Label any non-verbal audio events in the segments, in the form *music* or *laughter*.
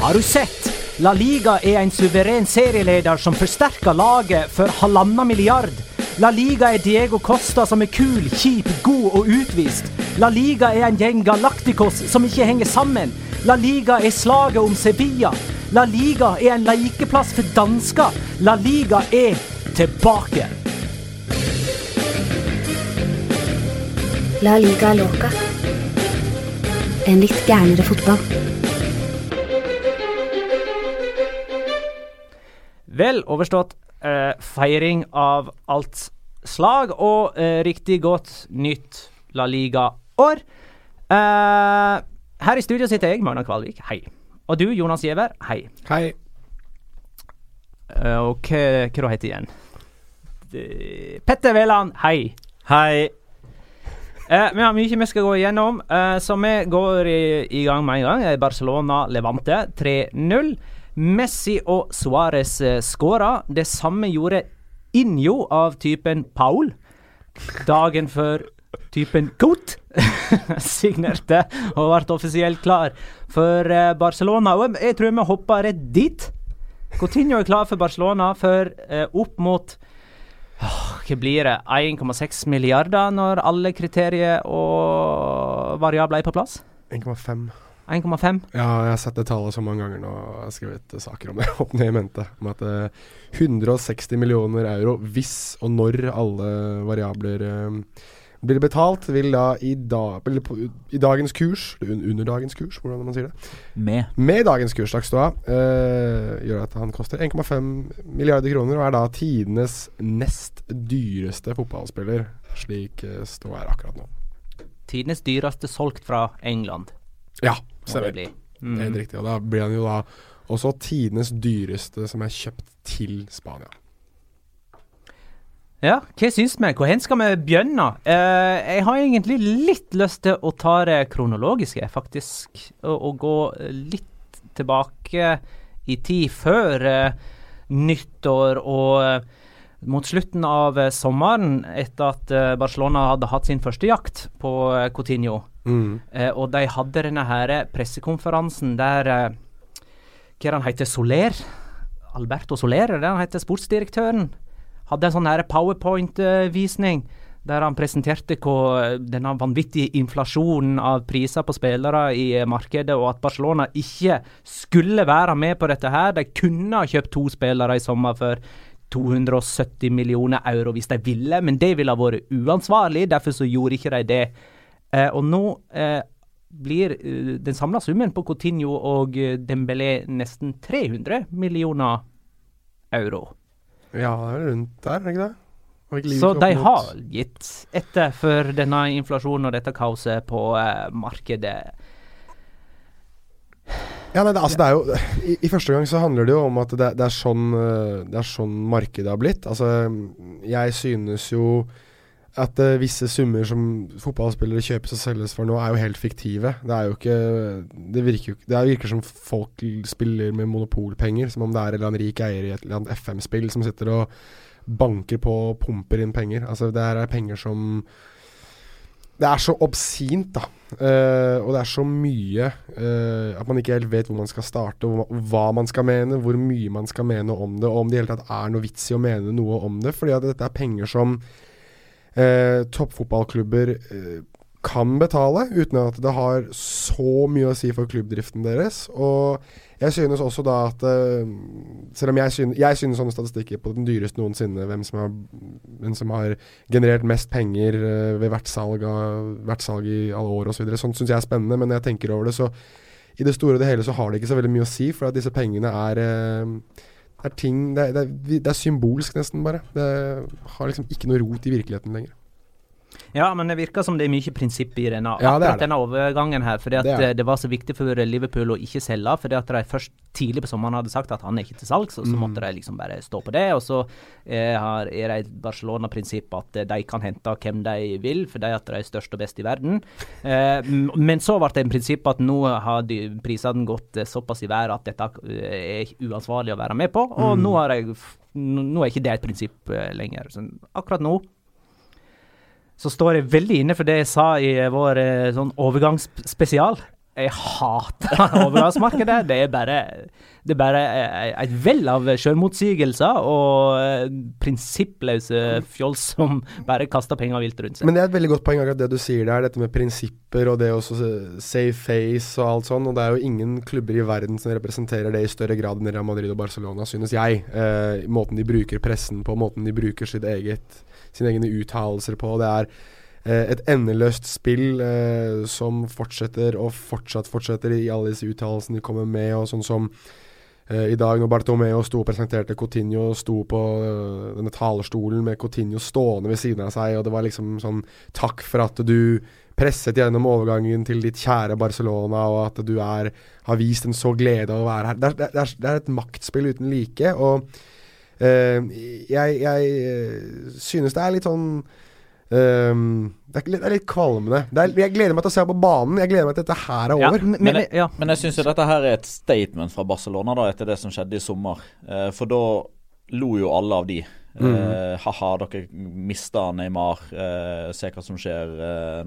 Har du sett? La Liga er en suveren serieleder som forsterker laget for halvannen milliard. La Liga er Diego Costa som er kul, kjip, god og utvist. La Liga er en gjeng Galacticos som ikke henger sammen. La Liga er slaget om Sevilla. La Liga er en lekeplass for dansker. La Liga er tilbake. La liga loca. En litt gærnere fotball. Vel overstått eh, feiring av alt slag, og eh, riktig godt nytt La Liga-år. Eh, her i studio sitter jeg, Magna Kvalvik. Hei. Og du, Jonas Giæver. Hei. Hei. Eh, og hva, heter igjen? Det- Petter Veland. Hei. Hei. Eh, vi har mye vi skal gå igjennom, eh, så vi går i, i gang med en gang. Eh, Barcelona Levante 3-0. Messi og Suárez eh, skåra. Det samme gjorde Injo av typen Paul. Dagen før typen Coot *laughs* signerte og ble offisielt klar for eh, Barcelona. Og jeg tror vi hopper rett dit. Coutinho er klar for Barcelona for eh, opp mot Åh, Hva blir det? 1,6 milliarder når alle kriterier og variabler er på plass? 1,5. 1,5? Ja, jeg har sett det tallet så mange ganger nå Jeg har skrevet eh, saker om det. opp ned i mente. Om at eh, 160 millioner euro, hvis og når alle variabler eh, blir betalt, vil da i, da, eller på, i dagens kurs, un, under dagens kurs, hvordan man sier det, Med. med dagens kurs, takk skal du ha, eh, gjør at han koster 1,5 milliarder kroner og er da tidenes nest dyreste fotballspiller, slik eh, står her akkurat nå. Tidenes dyreste solgt fra England. Ja, må det bli. Helt Mm. riktig. Og da blir han jo da også tidenes dyreste som er kjøpt til Spania. Ja, hva syns vi? Hvor hen skal vi begynne? Eh, jeg har egentlig litt lyst til å ta det kronologiske, faktisk. Og, og gå litt tilbake i tid, før eh, nyttår og eh, mot slutten av eh, sommeren, etter at eh, Barcelona hadde hatt sin første jakt på eh, Coutinho. Eh, og de hadde denne her pressekonferansen der eh, Hva han heter? Soler? Alberto Soler, er det han heter? Sportsdirektøren? Hadde en sånn her powerpoint-visning der han presenterte hva denne vanvittige inflasjonen av priser på spillere i eh, markedet, og at Barcelona ikke skulle være med på dette her. De kunne ha kjøpt to spillere i sommer for 270 millioner euro hvis de ville, men det ville ha vært uansvarlig. Derfor så gjorde ikke de det. Eh, og nå eh, blir eh, den samla summen på Coutinho og Dembélé nesten 300 millioner euro. Ja, det er rundt der, er ikke det? Så de har gitt etter for denne inflasjonen og dette kaoset på eh, markedet. Ja, nei, det, altså, det er jo i, I første gang så handler det jo om at det, det, er sånn, det er sånn markedet har blitt. Altså, jeg synes jo at uh, visse summer som fotballspillere kjøpes og selges for nå, er jo helt fiktive. Det er jo ikke Det virker jo Det virker som folk spiller med monopolpenger, som om det er en eller annen rik eier i et eller annet FM-spill som sitter og banker på og pumper inn penger. Altså, det her er penger som Det er så obscent, da. Uh, og det er så mye uh, at man ikke helt vet hvor man skal starte, og hva, man skal mene, hvor mye man skal mene om det, og om det i hele tatt er noe vits i å mene noe om det. Fordi at dette er penger som eh, toppfotballklubber eh, kan betale, uten at det har så mye å si for klubbdriften deres. Og jeg synes også da at eh, Selv om jeg synes, jeg synes sånne statistikker på den dyreste noensinne, hvem som har, hvem som har generert mest penger eh, ved hvert salg, av, hvert salg i alle år osv., så sånt syns jeg er spennende. Men når jeg tenker over det, så i det store og det hele så har det ikke så veldig mye å si, for at disse pengene er eh, det er ting det er, det, er, det er symbolsk, nesten, bare. Det har liksom ikke noe rot i virkeligheten lenger. Ja, men det virker som det er mye prinsipp i denne, Ja, akkurat det. denne overgangen her. Fordi at Det det, det. var så viktig for Liverpool å ikke selge. Fordi at de først tidlig på sommeren hadde sagt at han er ikke til salgs, og så Mm. måtte de liksom bare stå på det. Og så eh, har, er det et Barcelona-prinsipp at eh, de kan hente hvem de vil, fordi at de er størst og best i verden. Eh, men så ble det en prinsipp at nå har prisene gått eh, såpass i været at dette eh, er uansvarlig å være med på. Og Mm. nå, har jeg, nå er ikke det et prinsipp eh, lenger. Så akkurat nå så står jeg veldig inne for det jeg sa i vår eh, sånn overgangsspesial. jeg hater *laughs* overgangsmarkedet. Det er bare det er bare eh, et vell av selvmotsigelser og eh, prinsippløse fjols som bare kaster penger vilt rundt seg. Men det er et veldig godt poeng, akkurat det du sier der. Dette med prinsipper og det å save face og alt sånn. Og det er jo ingen klubber i verden som representerer det i større grad enn Real Madrid og Barcelona, synes jeg. Eh, måten de bruker pressen på, måten de bruker sitt eget, sine egne uttalelser på. Det er Eh, et endeløst spill eh, som fortsetter og fortsatt fortsetter i alle disse uttalelsene de kommer med, og sånn som eh, i dag når Bartomeo sto og presenterte Coutinho, sto på uh, denne talerstolen med Coutinho stående ved siden av seg, og det var liksom sånn Takk for at du presset gjennom overgangen til ditt kjære Barcelona, og at du er, har vist en så glede av å være her. Det er, det er, det er et maktspill uten like, og jeg, jeg synes det er litt sånn Um, det, er det, er litt, kvalmende. Er, jeg gleder meg til å se på banen. Jeg gleder meg til at dette her er over. Ja, men, men, ja. men, jeg syns dette her er et statement fra Barcelona da etter det som skjedde i sommer. Uh, for da lo jo alle av de. Mm. Uh, ha-ha, dere mista Neymar. Uh, se hva som skjer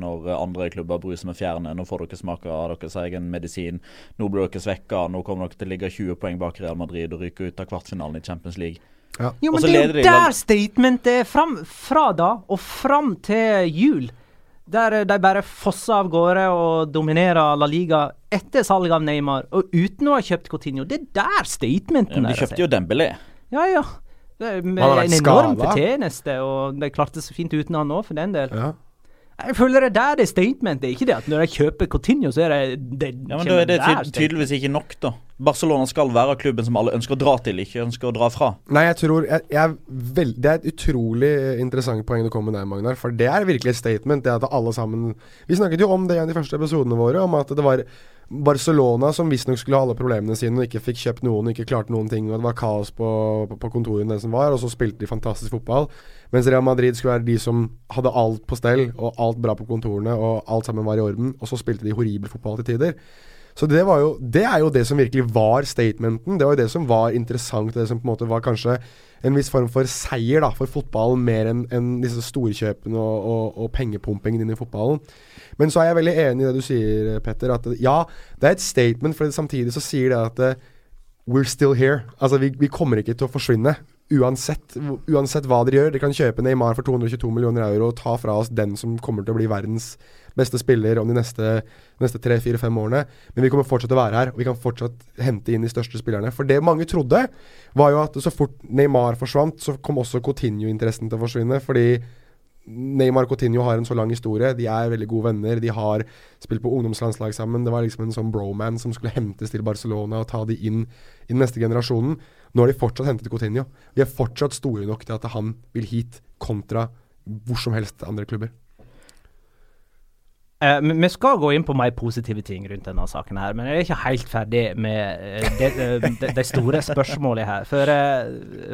når andre klubber bruser med fjerne. Nå får dere smake av deres egen medisin. Nå blir dere svekka. Nå kommer dere til å ligge 20 poeng bak Real Madrid og ryke ut av kvartfinalen i Champions League. Ja. Jo, men det er jo der statementet er fram, fra da og fram til jul. Der de bare fosser av gårde og dominerer La Liga etter salget av Neymar, og uten å ha kjøpt Coutinho. Det er der statementen er. De kjøpte jo Dembélé. Ja, ja. Det er en enorm fortjeneste, og de klarte så fint uten han òg, for den del. Ja. Jeg føler det der er statement. Det er ikke det at når jeg kjøper Coutinho, så er det, det Ja, men Da er det ty tydeligvis ikke nok, da. Barcelona skal være klubben som alle ønsker å dra til, ikke ønsker å dra fra. Nei, jeg tror jeg, jeg veld, Det er et utrolig interessant poeng du kommer med der, Magnar. For det er virkelig et statement. Det at alle sammen Vi snakket jo om det i de første episodene våre, om at det var Barcelona som visstnok skulle ha alle problemene sine og ikke fikk kjøpt noen ikke klarte noen ting, og det var kaos på, på, på kontorene, som var, og så spilte de fantastisk fotball. Mens Real Madrid skulle være de som hadde alt på stell og alt bra på kontorene, og alt sammen var i orden, og så spilte de horribel fotball til tider. Så det, var jo, det er jo det som virkelig var statementen. Det var jo det som var interessant, det som på en måte var kanskje en viss form for seier da, for fotballen, mer enn en disse storkjøpene og, og, og pengepumpingen inn i fotballen. Men så er jeg veldig enig i det du sier, Petter. At ja, det er et statement, for samtidig så sier det at uh, we're still here. Altså, vi, vi, kommer ikke til å forsvinne. Uansett, uansett hva dere gjør. Dere kan kjøpe Neymar for 222 millioner euro og ta fra oss den som kommer til å bli verdens beste spiller om de neste, neste tre, fire, fem årene. Men vi kommer fortsatt å være her, og vi kan fortsatt hente inn de største spillerne. For det mange trodde, var jo at så fort Neymar forsvant, så kom også Coutinho-interessen til å forsvinne. Fordi Neymar og Coutinho har en så lang historie. De er veldig gode venner. De har spilt på ungdomslandslag sammen. Det var liksom en sånn broman som skulle hentes til Barcelona og ta de inn i den neste generasjonen. Nå har de fortsatt hentet Coutinho. Vi er fortsatt store nok til at han vil hit, kontra hvor som helst andre klubber. Uh, vi skal gå inn på mer positive ting rundt denne saken, her, men jeg er ikke helt ferdig med uh, de, uh, de, de, store spørsmålene her. For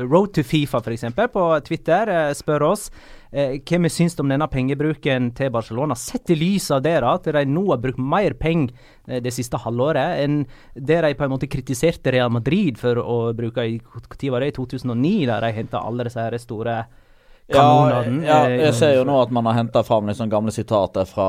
Road to Fifa f.eks. på Twitter spør oss hva vi syns om denne pengebruken til Barcelona, sett i lys av det at de nå har brukt mer penger det siste halvåret enn det de på en måte kritiserte Real Madrid for å bruke i, i 2009, der de henta alle disse store ja, ja, jeg ser jo nå at man har henta fram liksom gamle sitater fra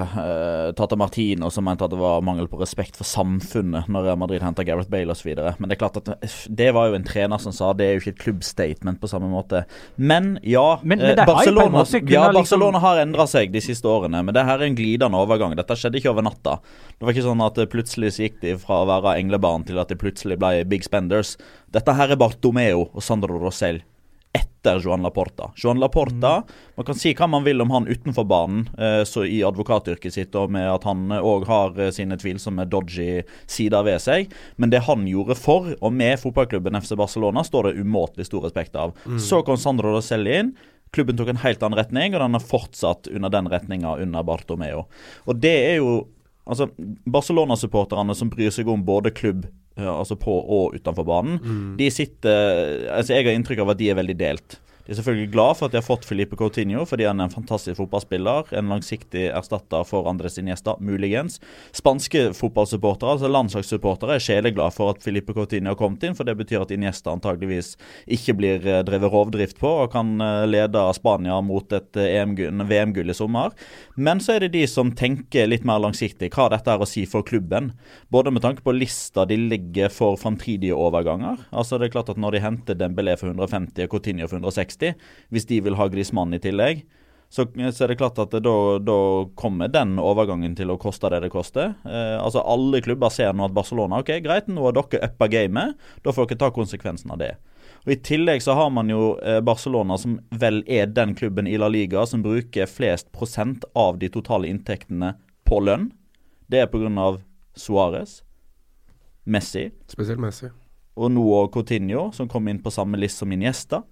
uh, Tata Martino, som mente at det var mangel på respekt for samfunnet når Madrid henta Gareth Bale osv. Men det er klart at det var jo en trener som sa det er jo ikke et klubbstatement på samme måte. Men ja, men, men eh, Barcelona, ja, liksom- Barcelona har endra seg de siste årene, men det her er en glidende overgang. Dette skjedde ikke over natta. Det var ikke sånn at plutselig så gikk de fra å være englebarn til at de plutselig ble big spenders. Dette her er Bartomeo og Sandro Rosell etter Joan Laporta. Joan Laporta, mm. Man kan si hva man vil om han utenfor banen, eh, så i advokatyrket sitt, og med at han òg har eh, sine tvilsomme dodgy sider ved seg. Men det han gjorde for og med fotballklubben FC Barcelona, står det umåtelig stor respekt av. Mm. Så kom Sandro Roselli inn. Klubben tok en helt annen retning, og den har fortsatt under den retninga under Bartomeo. Og det er jo Altså, Barcelona-supporterne som bryr seg om både klubb altså på og utenfor banen, mm. de sitter altså Jeg har inntrykk av at de er veldig delt. De er selvfølgelig glad for at de har fått Filipe Coutinho, fordi han er en fantastisk fotballspiller. En langsiktig erstatter for Andres Iniesta, muligens. Spanske fotballsupportere, altså landslagssupportere, er sjeleglade for at Filipe Coutinho har kommet inn, for det betyr at Iniesta antageligvis ikke blir eh, drevet rovdrift på og kan eh, lede Spania mot et eh, VM-gull i sommer. Men så er det de som tenker litt mer langsiktig. Hva dette er å si for klubben? Både med tanke på lista de ligger for framtidige overganger. Altså det er klart at Når de henter Dembélé for 150 og Coutinho for 160 60, hvis de vil ha Grismann i tillegg. Så, så, er det klart at da, da, kommer den overgangen til å koste det det koster. Eh, altså Alle klubber ser nå at Barcelona ok, greit, nå har dere uppa gamet. Da får dere ta konsekvensen av det. Og I tillegg så har man jo eh, Barcelona, som vel er den klubben i La Liga som bruker flest prosent av de totale inntektene på lønn. Det er pga. Suárez, Messi Spesielt Messi. Og nå Coutinho, som kom inn på samme list som Iniesta.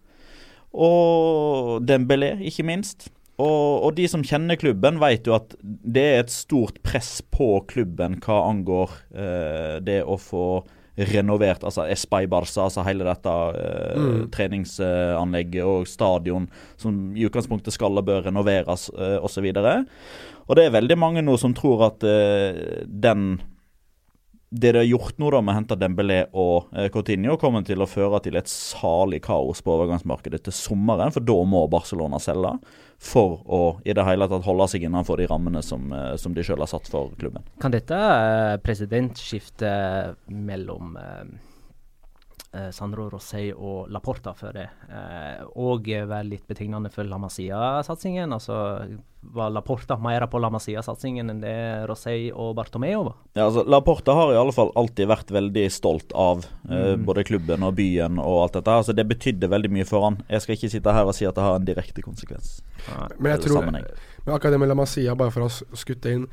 Og Dembélé, ikke minst. Og, og, de som kjenner klubben, vet jo at det er et stort press på klubben hva angår eh, det å få renovert altså Espai Barca, altså hele dette eh, mm. treningsanlegget og stadion som i utgangspunktet skal og bør renoveres eh, osv. Og, så og det er veldig mange nå som tror at eh, den det de har gjort nå da med å hente Dembélé og eh, Coutinho, kommer til å føre til et salig kaos på overgangsmarkedet til sommeren. For da må Barcelona selge for å i det hele tatt holde seg innenfor de rammene som, eh, som de selv har satt for klubben. Kan dette eh, presidentskiftet mellom Sandro Rosé og Laporta før det, eh, og være litt betegnende for La Masia-satsingen. Altså var Laporta mer på La Masia-satsingen enn det Rosé og Bartomeo var? Ja, altså Laporta har i alle fall alltid vært veldig stolt av eh, mm. både klubben og byen og alt dette. Altså Det betydde veldig mye for han. Jeg skal ikke sitte her og si at det har en direkte konsekvens. Ja. Men jeg tror, men akkurat det med La Masia, bare for å skutte inn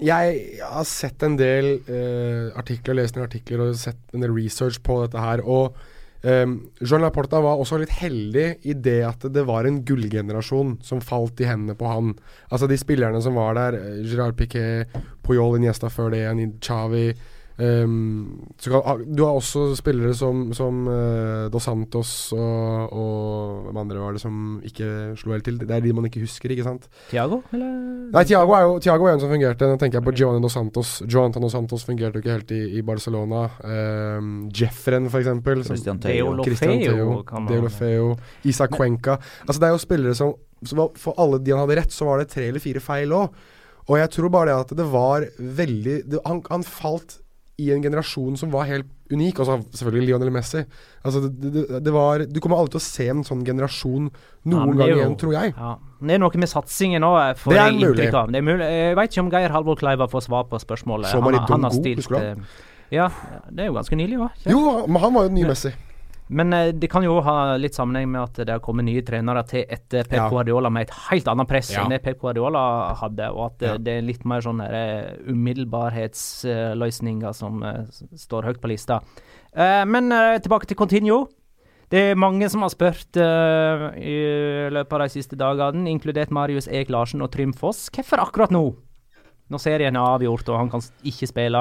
jeg har sett en del uh, artikler, lest en artikler og sett en del research på dette her. Og um, Jean Laporta var også litt heldig i det at det var en gullgenerasjon som falt i hendene på han. Altså de spillerne som var der, Girard Gerard Piquet, Puyol Iniesta før det, igjen, Chavi Um, kan, du har også spillere som, som uh, Dos Santos og, og Hvem andre var det som ikke slo helt til? Det er de man ikke husker, ikke sant? Tiago, eller? Nei, Tiago er jo Thiago er en som fungerte. Nå tenker jeg på Giovanni Dos Santos. Joantan Dos Santos fungerte jo ikke helt i, i Barcelona. Um, Jeffren, for eksempel. Christian Theo. Christian Theo, Deolofeo. Isa Cuenca. Altså, det er jo spillere som, som For alle de han hadde rett, så var det tre eller fire feil òg. Og jeg tror bare det at det var veldig det, han, han falt i en generasjon som var helt unik. Og så selvfølgelig Lionel Messi. Altså det, det, det, var Du kommer aldri til å se en sånn generasjon noen ja, gang igjen, tror jeg. Ja. Det er noe med satsingen òg, får jeg inntrykk av. Det er mulig. Jeg vet ikke om Geir Halvor Kleiva får svar på spørsmålet. Han, han, har stilt eh, Ja, det er jo ganske nylig hva? Jo, men han var jo ny Messi. Men eh, det kan jo ha litt sammenheng med at det har kommet nye trenere til etter Pep ja. Guardiola med et helt annet press ja. enn det Pep Guardiola hadde, og at ja. det er litt mer sånn uh, umiddelbarhetsløsninger som uh, står høyt på lista. Uh, men tilbake til Continuo. Det er mange som har spurt i løpet av de siste dagene, inkludert Marius Eik Larsen og Trym Foss. Hvorfor akkurat nå? Når serien er avgjort og han kan ikke spille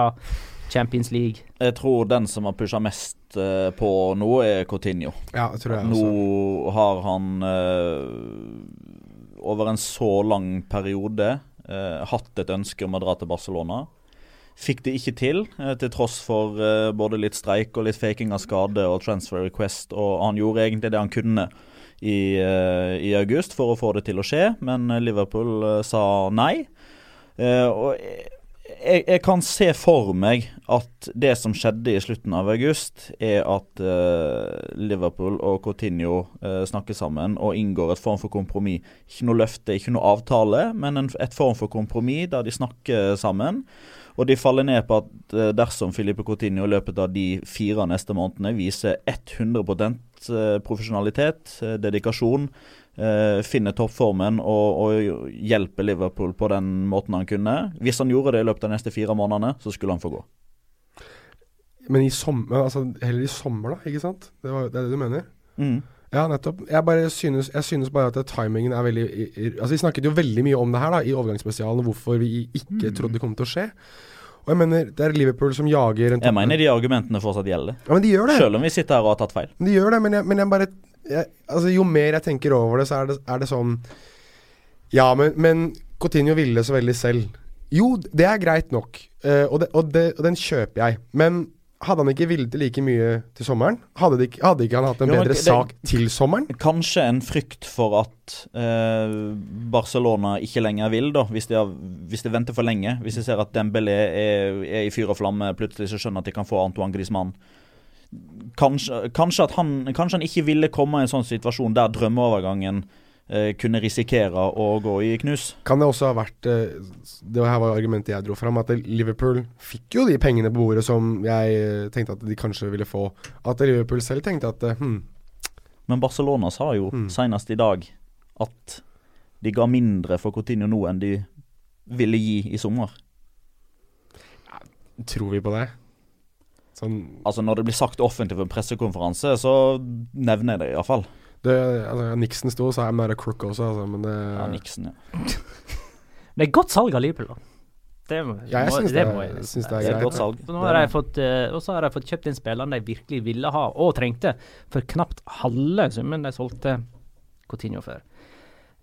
Champions League. Jeg tror den som har pusha mest uh, på nå, er Coutinho. Ja, jeg tror jeg nå også. har han uh, over en så lang periode uh, hatt et ønske om å dra til Barcelona. Fikk det ikke til, til tross for både litt streik og litt faking av skade og transfer request. Og han gjorde egentlig det han kunne i, i august for å få det til å skje, men Liverpool sa nei. og jeg, jeg, kan se for meg at det som skjedde i slutten av august, er at uh, Liverpool og Coutinho uh, snakker sammen og inngår et form for kompromiss. Ikke noe løfte, ikke noe avtale, men en, et form for kompromiss der de snakker sammen. Og de faller ned på at uh, dersom Filipe Coutinho i løpet av de fire neste månedene viser 100 profesjonalitet, dedikasjon, Uh, finne toppformen og, og, hjelpe Liverpool på den måten han kunne. Hvis han gjorde det i løpet av de neste fire månedene, så skulle han få gå. Men i sommer, altså heller i sommer, da, ikke sant? Det, var, det er det du mener? Mm. Ja, nettopp. Jeg, bare synes, jeg synes bare at timingen er veldig Altså Vi snakket jo veldig mye om det her da i overgangsspesialen, hvorfor vi ikke mm. trodde det kom til å skje. Og jeg mener, Det er Liverpool som jager Jeg mener de argumentene fortsatt gjelder. Ja, men de gjør det. Selv om vi sitter her og har tatt feil. De gjør det, men jeg, men jeg bare jeg, altså, jo mer jeg tenker over det, så er det, er det sånn Ja, men, men Coutinho ville så veldig selv. Jo, det er greit nok, uh, og, det, og, det, og, den kjøper jeg. Men hadde han ikke villet like mye til sommeren? Hadde, det, hadde ikke han hatt en jo, bedre det, sak til sommeren? Kanskje en frykt for at eh, Barcelona ikke lenger vil, da. Hvis de, har, hvis de, venter for lenge. Hvis de ser at Dembélé er, er i fyr og flamme, plutselig så skjønner at de kan få Antoine Griezmann. Kanskje, kanskje, at han, kanskje han ikke ville komme i en sånn situasjon der drømmeovergangen kunne risikere å gå i knus. Kan det også ha vært eh, Det her var argumentet jeg dro fram, at Liverpool fikk jo de pengene på bordet som jeg eh, tenkte at de kanskje ville få. At Liverpool selv tenkte at hm. Men Barcelona sa jo hmm. senest i dag at de ga mindre for Coutinho nå enn de ville gi i sommer. Ja, tror vi på det? Sånn altså Når det blir sagt offentlig på en pressekonferanse, så nevner jeg det iallfall. Det, altså, Nixon sto så er 'I'm not crook' også, altså, men det Ja, Nixon, ja. *laughs* det er godt salg av Liverpool, da. Det må, ja, jeg syns det, det, synes det er greit. Godt salg. nå har jeg fått, uh, og så har jeg fått kjøpt inn spillerne de virkelig ville ha, og trengte, for knapt halve summen de solgte Coutinho for.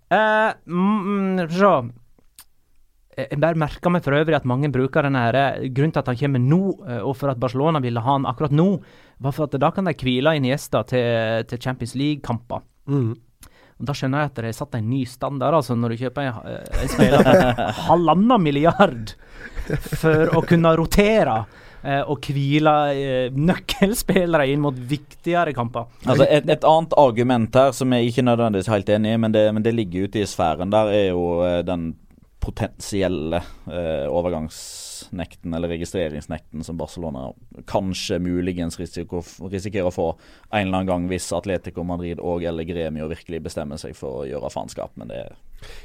Uh, mm, se jeg bare merker meg for øvrig at mange bruker denne her, eh, grunnen til at han kommer nå, eh, og for at Barcelona ville ha han akkurat nå, var for at da kan de hvile Iniesta til, til Champions League-kamper. Mm. Og Da skjønner jeg at de har satt en ny standard, altså når du kjøper en, eh, en spiller for *laughs* halvannen milliard for å kunne rotere. Og hvile nøkkelspillere inn mot viktigere kamper. Altså et, et, annet argument her som jeg ikke nødvendigvis er helt enig i, men det, men det ligger ute i sfæren der, er jo den potensielle eh, overgangsnekten eller registreringsnekten som Barcelona kanskje muligens risiko, risikerer å få en eller annen gang hvis Atletico Madrid og eller Gremio virkelig bestemmer seg for å gjøre faenskap, men det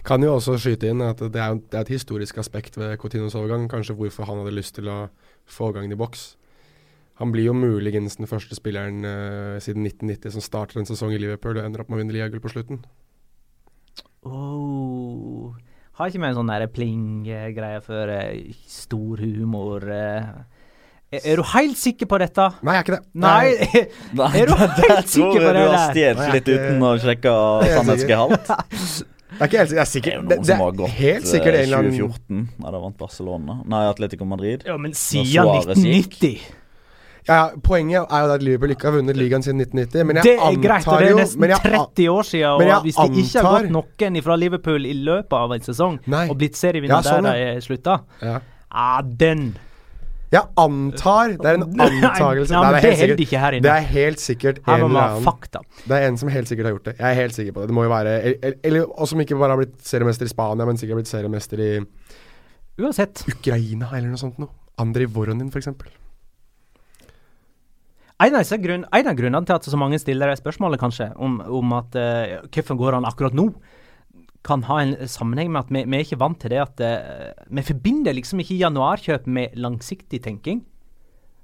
Kan jo også skyte inn at det er, det er et historisk aspekt ved Cotinos overgang, kanskje hvorfor han hadde lyst til å få gangen i boks. Han blir jo muligens den første spilleren uh, siden 1990 som starter en sesong i Liverpool og ender opp med å vinne ligagull på slutten. Oh. Har ikke med en sånn pling-greie for uh, stor humor? Uh, er du helt sikker på dette? Nei, jeg er ikke det. Nei, Nei *laughs* Er du helt *laughs* sikker på det? Der tror jeg du har stjålet litt uten å sjekke *laughs* sannhetsgehalt. Det er ikke helt sikker. Det er, noen det, som har gått helt sikkert en 2014, da de vant Barcelona. Nei, Atletico Madrid. Ja, men siden 1990 ja, Poenget er jo at Liverpool ikke har vunnet ligaen siden 1990. Men jeg det er greit, og det er nesten 30 år siden. Og hvis det ikke har gått noen fra Liverpool i løpet av en sesong nei. og blitt serievinner ja, sånn, der de slutta, ja. ah, den jeg antar Det er en *laughs* antakelse. Nei, det, er ikke her inne. det er helt sikkert en eller annen fakta. Det er en som helt sikkert har gjort det. Jeg er helt sikker på det. Det må jo være Eller, eller og som ikke bare har blitt seriemester i Spania, men sikkert har blitt seriemester i Uansett. Ukraina eller noe sånt noe. Andrij Voronin, f.eks. En av, grunn, en av, grunnene til at så mange stiller det spørsmålet kanskje om, om at uh, hvorfor går han akkurat nå, kan ha en sammenheng med at vi, vi er ikke vant til det at uh, Vi forbinder liksom ikke januarkjøp med langsiktig tenking.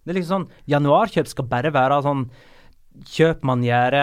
Det er liksom sånn Januarkjøp skal bare være sånn kjøp man gjør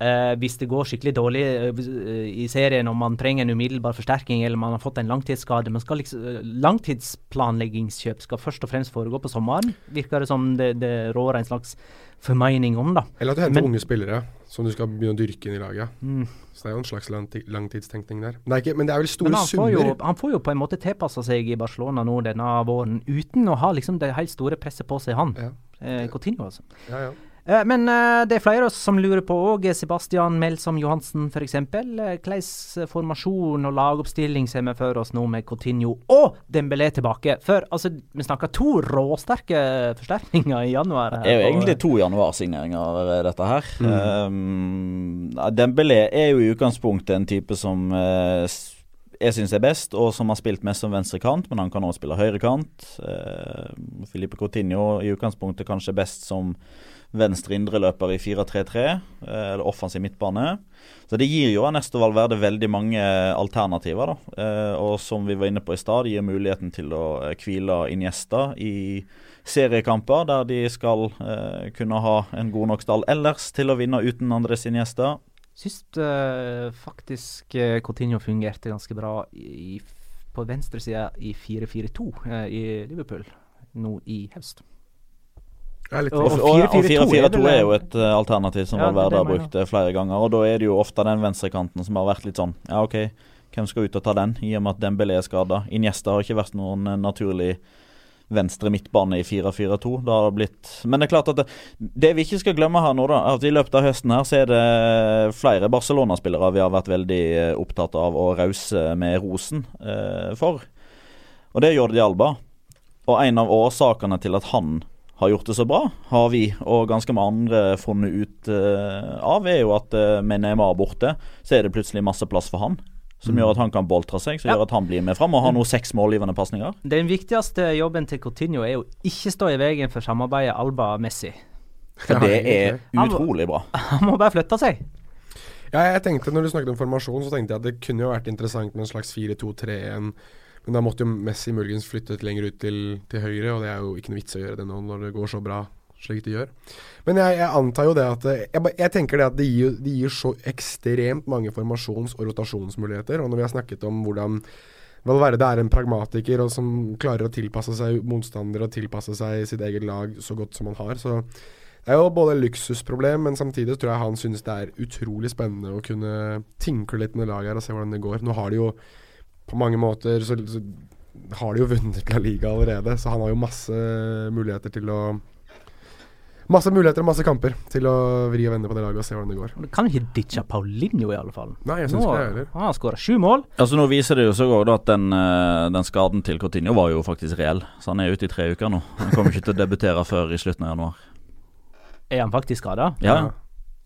Uh, hvis det går skikkelig dårlig uh, i serien og man trenger en umiddelbar forsterking eller man har fått en langtidsskade men skal liksom, uh, Langtidsplanleggingskjøp skal først og fremst foregå på sommeren, virker det som det, det rår en slags formening om. da. Eller at du henter men, unge spillere som du skal begynne å dyrke inn i laget. Mm. Så det er jo en slags langtidstenkning der. Det ikke, men det er vel store han summer. Jo, han får jo på en måte tilpassa seg i Barcelona nå denne våren uten å ha liksom det helt store presset på seg, han. Ja. Eh, Coutinho, altså. Ja, ja. Eh, men eh, det er flere av oss som lurer på òg. Sebastian Melsom Johansen f.eks. Hvilken eh, formasjon og lagoppstilling ser vi for oss nå med Coutinho og Dembélé tilbake? For altså, vi snakker to råsterke forsterkninger i januar. Det er jo egentlig to januarsigneringer, dette her. Mm. Um, Dembélé er jo i utgangspunktet en type som uh, jeg syns er best, og som har spilt mest som venstrekant, men han kan også spille høyrekant. Uh, Filipe Coutinho i utgangspunktet kanskje best som venstre indreløper i 4-3-3, eh, eller offensiv midtbane. Så det gir jo Ernesto Valverde veldig mange alternativer. da. Eh, og som vi var inne på i stad, gir muligheten til å eh, hvile Iniesta i seriekamper der de skal kunne ha en god nok stall ellers til å vinne uten Andres Iniesta. Syns uh, faktisk uh, Coutinho fungerte ganske bra i, på venstresida i 4-4-2 uh, i Liverpool nå i høst. Og 4-4-2 er jo et uh, alternativ som ja, Valverde har brukt uh, flere ganger. Og da er det jo ofte den venstrekanten som har vært litt sånn Ja, OK, hvem skal ut og ta den, i og med at Dembélé er skada? Iniesta har ikke vært noen uh, naturlig venstre midtbane i 4-4-2. Det har blitt Men det er klart at det, det, vi ikke skal glemme her nå, da, at i løpet av høsten her så er det flere Barcelona-spillere vi har vært veldig opptatt av å rause med rosen for. Og det er Jordi Alba. Og en av årsakene til at han har gjort det så bra, har vi og ganske mange andre funnet ut uh, av, er jo at uh, med Neymar borte, så er det plutselig masse plass for han. Som mm. gjør at han kan boltre seg, som ja. gjør at han blir med fram og har nå seks målgivende pasninger. Den viktigste jobben til Coutinho er jo ikke stå i veien for samarbeidet Alba-Messi. For det er utrolig bra. *laughs* Han må bare flytte seg. Ja, jeg tenkte Når du snakket om formasjon, så tenkte jeg at det kunne jo vært interessant med en slags 4-2-3-1 men da måtte jo Messi muligens flyttet lenger ut til, til, høyre, og det er jo ikke noe vits å gjøre det nå når det går så bra slik det gjør. Men jeg, jeg antar jo det at Jeg, jeg tenker det at det gir, det gir, så ekstremt mange formasjons- og rotasjonsmuligheter. Og når vi har snakket om hvordan Valverde er en pragmatiker og som klarer å tilpasse seg motstandere og tilpasse seg sitt eget lag så godt som han har, så det er jo både luksusproblem, men samtidig tror jeg han synes det er utrolig spennende å kunne tinkle litt med laget her og se hvordan det går. Nå har de jo på mange måter så, så har de jo vunnet La Liga allerede, så han har jo masse muligheter til å Masse muligheter og masse kamper til å vri og vende på det laget og se hvordan det går. Du kan ikke ditche Paulinho, i alle fall. Nei, jeg synes ikke det heller. Han har skåra sju mål. Altså Nå viser det jo så godt at den, eh, den, skaden til Coutinho var jo faktisk reell. Så han er ute i tre uker nå. Han kommer ikke til å debutere før i slutten av januar. Er han faktisk skada? Ja.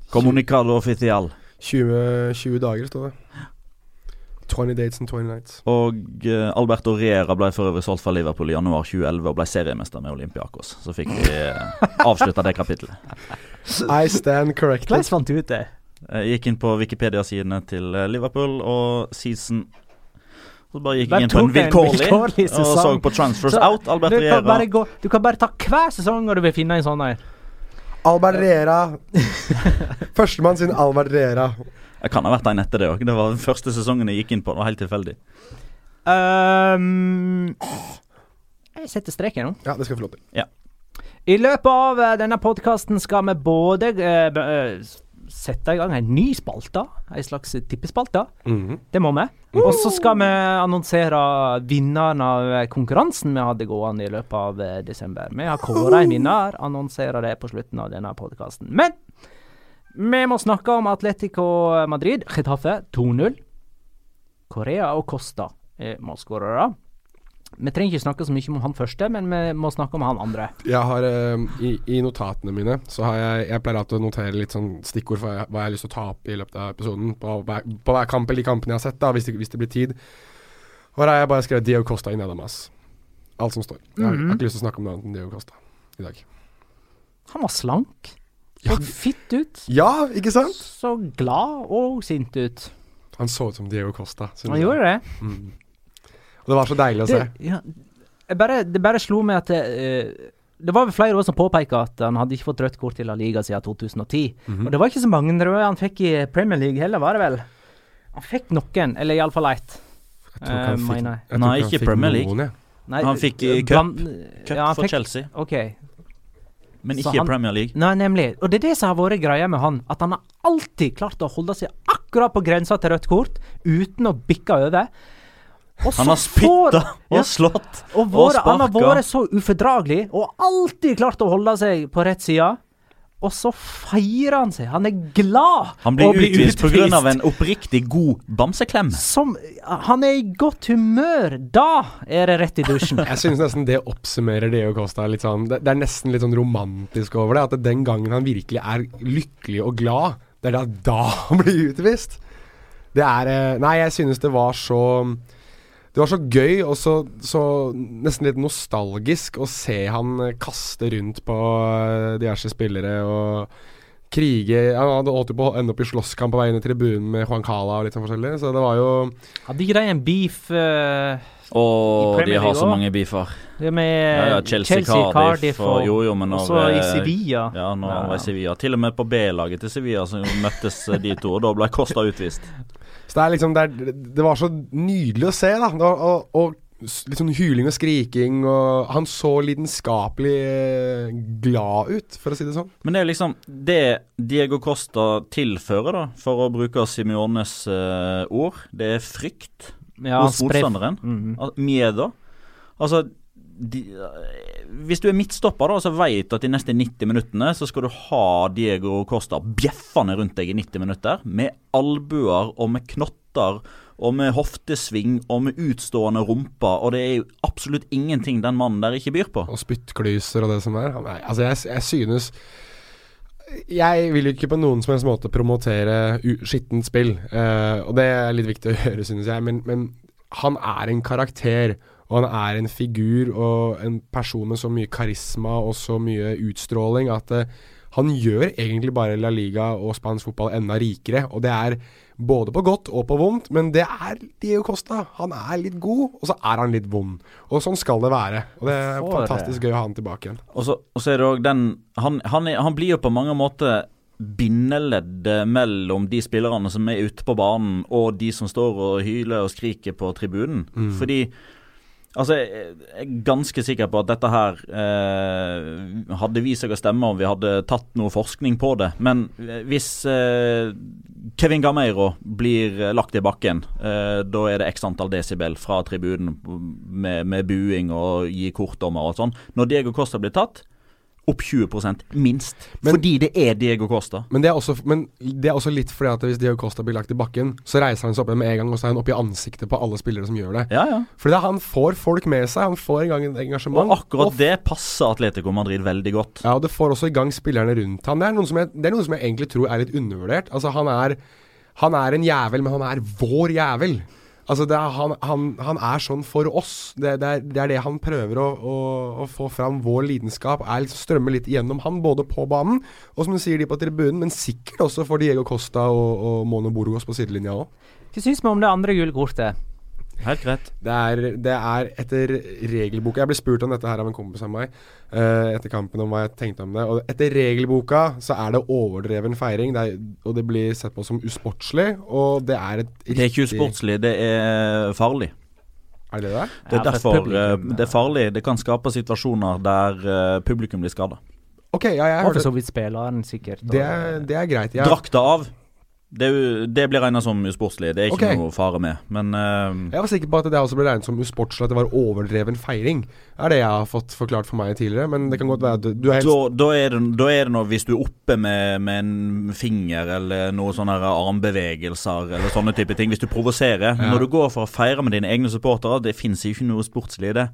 Comunicado oficial. 20, 20 dager, står det. 20 dates and 20 nights. Og uh, Alberto Riera ble for øvrig solgt fra Liverpool i januar 2011 og ble seriemester med Olympiakos. Så fikk vi uh, eh, avslutta det kapittelet. *laughs* I stand corrected. Hvordan fant du ut det? Jeg gikk inn på Wikipedia-sidene til eh, Liverpool, og season så bare gikk jeg inn på en vilkårlig og så på transfers så, out. Albert du Riera. Kan bare gå, du kan bare ta hver sesong når du vil finne en sånn her. Albert Riera. *laughs* Førstemann sin Albert Riera. Det kan ha vært en etter det òg. Det var den første sesongen jeg gikk inn på. Det var helt tilfeldig. Um, jeg setter strek her nå. Ja, det skal jeg få lov til. Ja. I løpet av uh, denne podkasten skal vi både uh, sette i gang en ny spalte, en slags tippespalte. Mm. Det må vi. Og så skal vi annonsere vinneren av konkurransen vi hadde gående i løpet av desember. Vi har kåra en vinner, annonserer det på slutten av denne podkasten. Men vi må snakke om Atletico Madrid. Getafe 2-0. Korea og Costa er målskårere. Vi trenger ikke snakke så mye om han første, men vi må snakke om han andre. Jeg har uh, i, i, notatene mine så har jeg Jeg pleier alltid å notere litt sånn stikkord for hva jeg har lyst til å ta opp i løpet av episoden. På på hver kamp eller de kampene jeg har sett, da, hvis det, hvis det blir tid. Og her har jeg bare skrevet Dio Costa i Nedermas. Alt som står. Jeg har, jeg har ikke lyst til å snakke om noe annet enn Dio Costa i dag. Han var slank. Så fitt ut. Ja, ikke sant? Så glad og sint ut. Han så ut som Diego Costa. Han gjorde det. Mm. Og det var så deilig å det, se. Ja, bare, det bare slo meg at det, uh, det var flere år som påpeka at han hadde ikke fått rødt kort i La Liga siden 2010. Mm -hmm. Og det var ikke så mange røde han fikk i Premier League heller, var det vel? Han fikk noen, eller iallfall ett. Tror fikk, uh, Nei, ikke Premier League. Noen, ja. Nei, han fikk i cup, cup ja, for fikk, Chelsea. Okay. men ikke han, Premier League. Nei, nemlig. Og det er det som har vært greia med han. At han har alltid klart å holde seg akkurat på grensa til rødt kort, uten å bikke over. Han har spytta og ja, slått og, våre, og sparka. Han har vært så ufordragelig og alltid klart å holde seg på rett side og så feirer han seg. Han er glad Han blir utvist pga. en oppriktig god bamseklem. Som, han er i godt humør. Da er det rett i dusjen. *laughs* Jeg synes nesten det oppsummerer det Costa litt sånn det, det, er nesten litt sånn romantisk over det. At det den gangen han virkelig er lykkelig og glad, det er da, da han blir utvist. Det er eh, Nei, jeg synes det var så det var så gøy og så, så, nesten litt nostalgisk å se han eh, kaste rundt på uh, diverse spillere og krige Han hadde holdt på å ende opp i slåsskamp på vei inn i tribunen med Juan Cala og litt sånn forskjellig, så det var jo Hadde ikke de en beef uh, Og de har så mange beefer. Det med ja, ja, Chelsea, Chelsea, Cardiff, og, og jo, jo, men også i Sevilla. Ja, når ja. var i Sevilla. Til og med på B-laget til Sevilla så møttes de to, og da ble Costa utvist. *laughs* Så det er liksom det, er, det, var så nydelig å se, da. Og, og, litt sånn hyling og skriking, og han så lidenskapelig eh, glad ut, for å si det sånn. Men det er liksom det Diego Costa tilfører, da, for å bruke Simiones uh, ord, det er frykt ja, hos motstanderen. Mm -hmm. Miedo. Altså de, hvis du er midtstopper, da, så vet du at de neste 90 minuttene så skal du ha Diego Costa bjeffende rundt deg i 90 minutter, med albuer og med knotter og med hoftesving og med utstående rumper, og det er jo absolutt ingenting den mannen der ikke byr på. Og spyttklyser og det som er. Altså, jeg, jeg synes jeg vil jo ikke på noen som helst måte promotere skittent spill, uh, og det er litt viktig å *laughs* gjøre, synes jeg, men, men, han er en karakter. Og han er en figur og en person med så mye karisma og så mye utstråling at uh, han gjør egentlig bare La Liga og spansk fotball enda rikere. Og det er både på godt og på vondt, men det er Dio Costa. Han er litt god, og så er han litt vond. Og sånn skal det være. Og det er For fantastisk gøy å ha han tilbake igjen. Og så, og så er det òg den han, han, er, han, blir jo på mange måter bindeleddet mellom de spillerne som er ute på banen, og de som står og hyler og skriker på tribunen. Mm. Fordi Altså, Jeg er ganske sikker på at dette her eh, hadde vist seg å stemme om vi hadde tatt noe forskning på det. Men eh, hvis eh, Kevin Gameiro blir lagt i bakken, eh, da er det x antall desibel fra tribunen med, med buing og gi kortdommer og sånn. Når Diego Costa blir tatt, opp 20% minst. Men, fordi det er Diego Costa. Men det, er også, men det er også litt fordi at hvis Diego Costa blir lagt i bakken, så reiser han seg opp igjen med en gang, og så er han oppe i ansiktet på alle spillere som gjør det. Ja, ja. Fordi han får folk med seg, han får i gang et engasjement. Og akkurat og det passer Atletico Madrid veldig godt. Ja, og det får også i gang spillerne rundt han. Det er noen som jeg, det er noen som jeg egentlig tror er litt undervurdert. Altså, han er, han er en jævel, men han er vår jævel. Altså er, han, han, han, er sånn for oss. Det, det, er, det, er, det han prøver å, å, å, få fram. Vår lidenskap er liksom strømmer litt gjennom han, både på banen og som du sier de på tribunen, men sikkert også for Diego Costa og, og Mono Burgos på sidelinja òg. Hva syns vi om det andre gule kortet? Helt greit. Det er, det er etter regelboka Jeg ble spurt om dette her av en kompis av meg uh, etter kampen om hva jeg tenkte om det. Og etter regelboka så er det overdreven feiring, det er, og det blir sett på som usportslig. Og det er et riktig Det er ikke usportslig, det er farlig. Er det det? Det er derfor uh, det er farlig. Det kan skape situasjoner der uh, publikum blir skada. Okay, ja, Og for så vidt spilleren, sikkert. Det, det er greit. Ja. Drakta av. Det, det blir regna som usportslig. Det er ikke okay. noe fare med. Men uh, Jeg var sikker på at det også ble regnet som usportslig, at det var overdreven feiring. Er det jeg har fått forklart for meg tidligere, men det kan godt være at du er Da, da er, det, da er det noe hvis du er oppe med, med en finger eller noen sånne armbevegelser eller sånne type ting. Hvis du provoserer. Ja. Når du går for å feire med dine egne supportere, det fins ikke noe sportslig i det.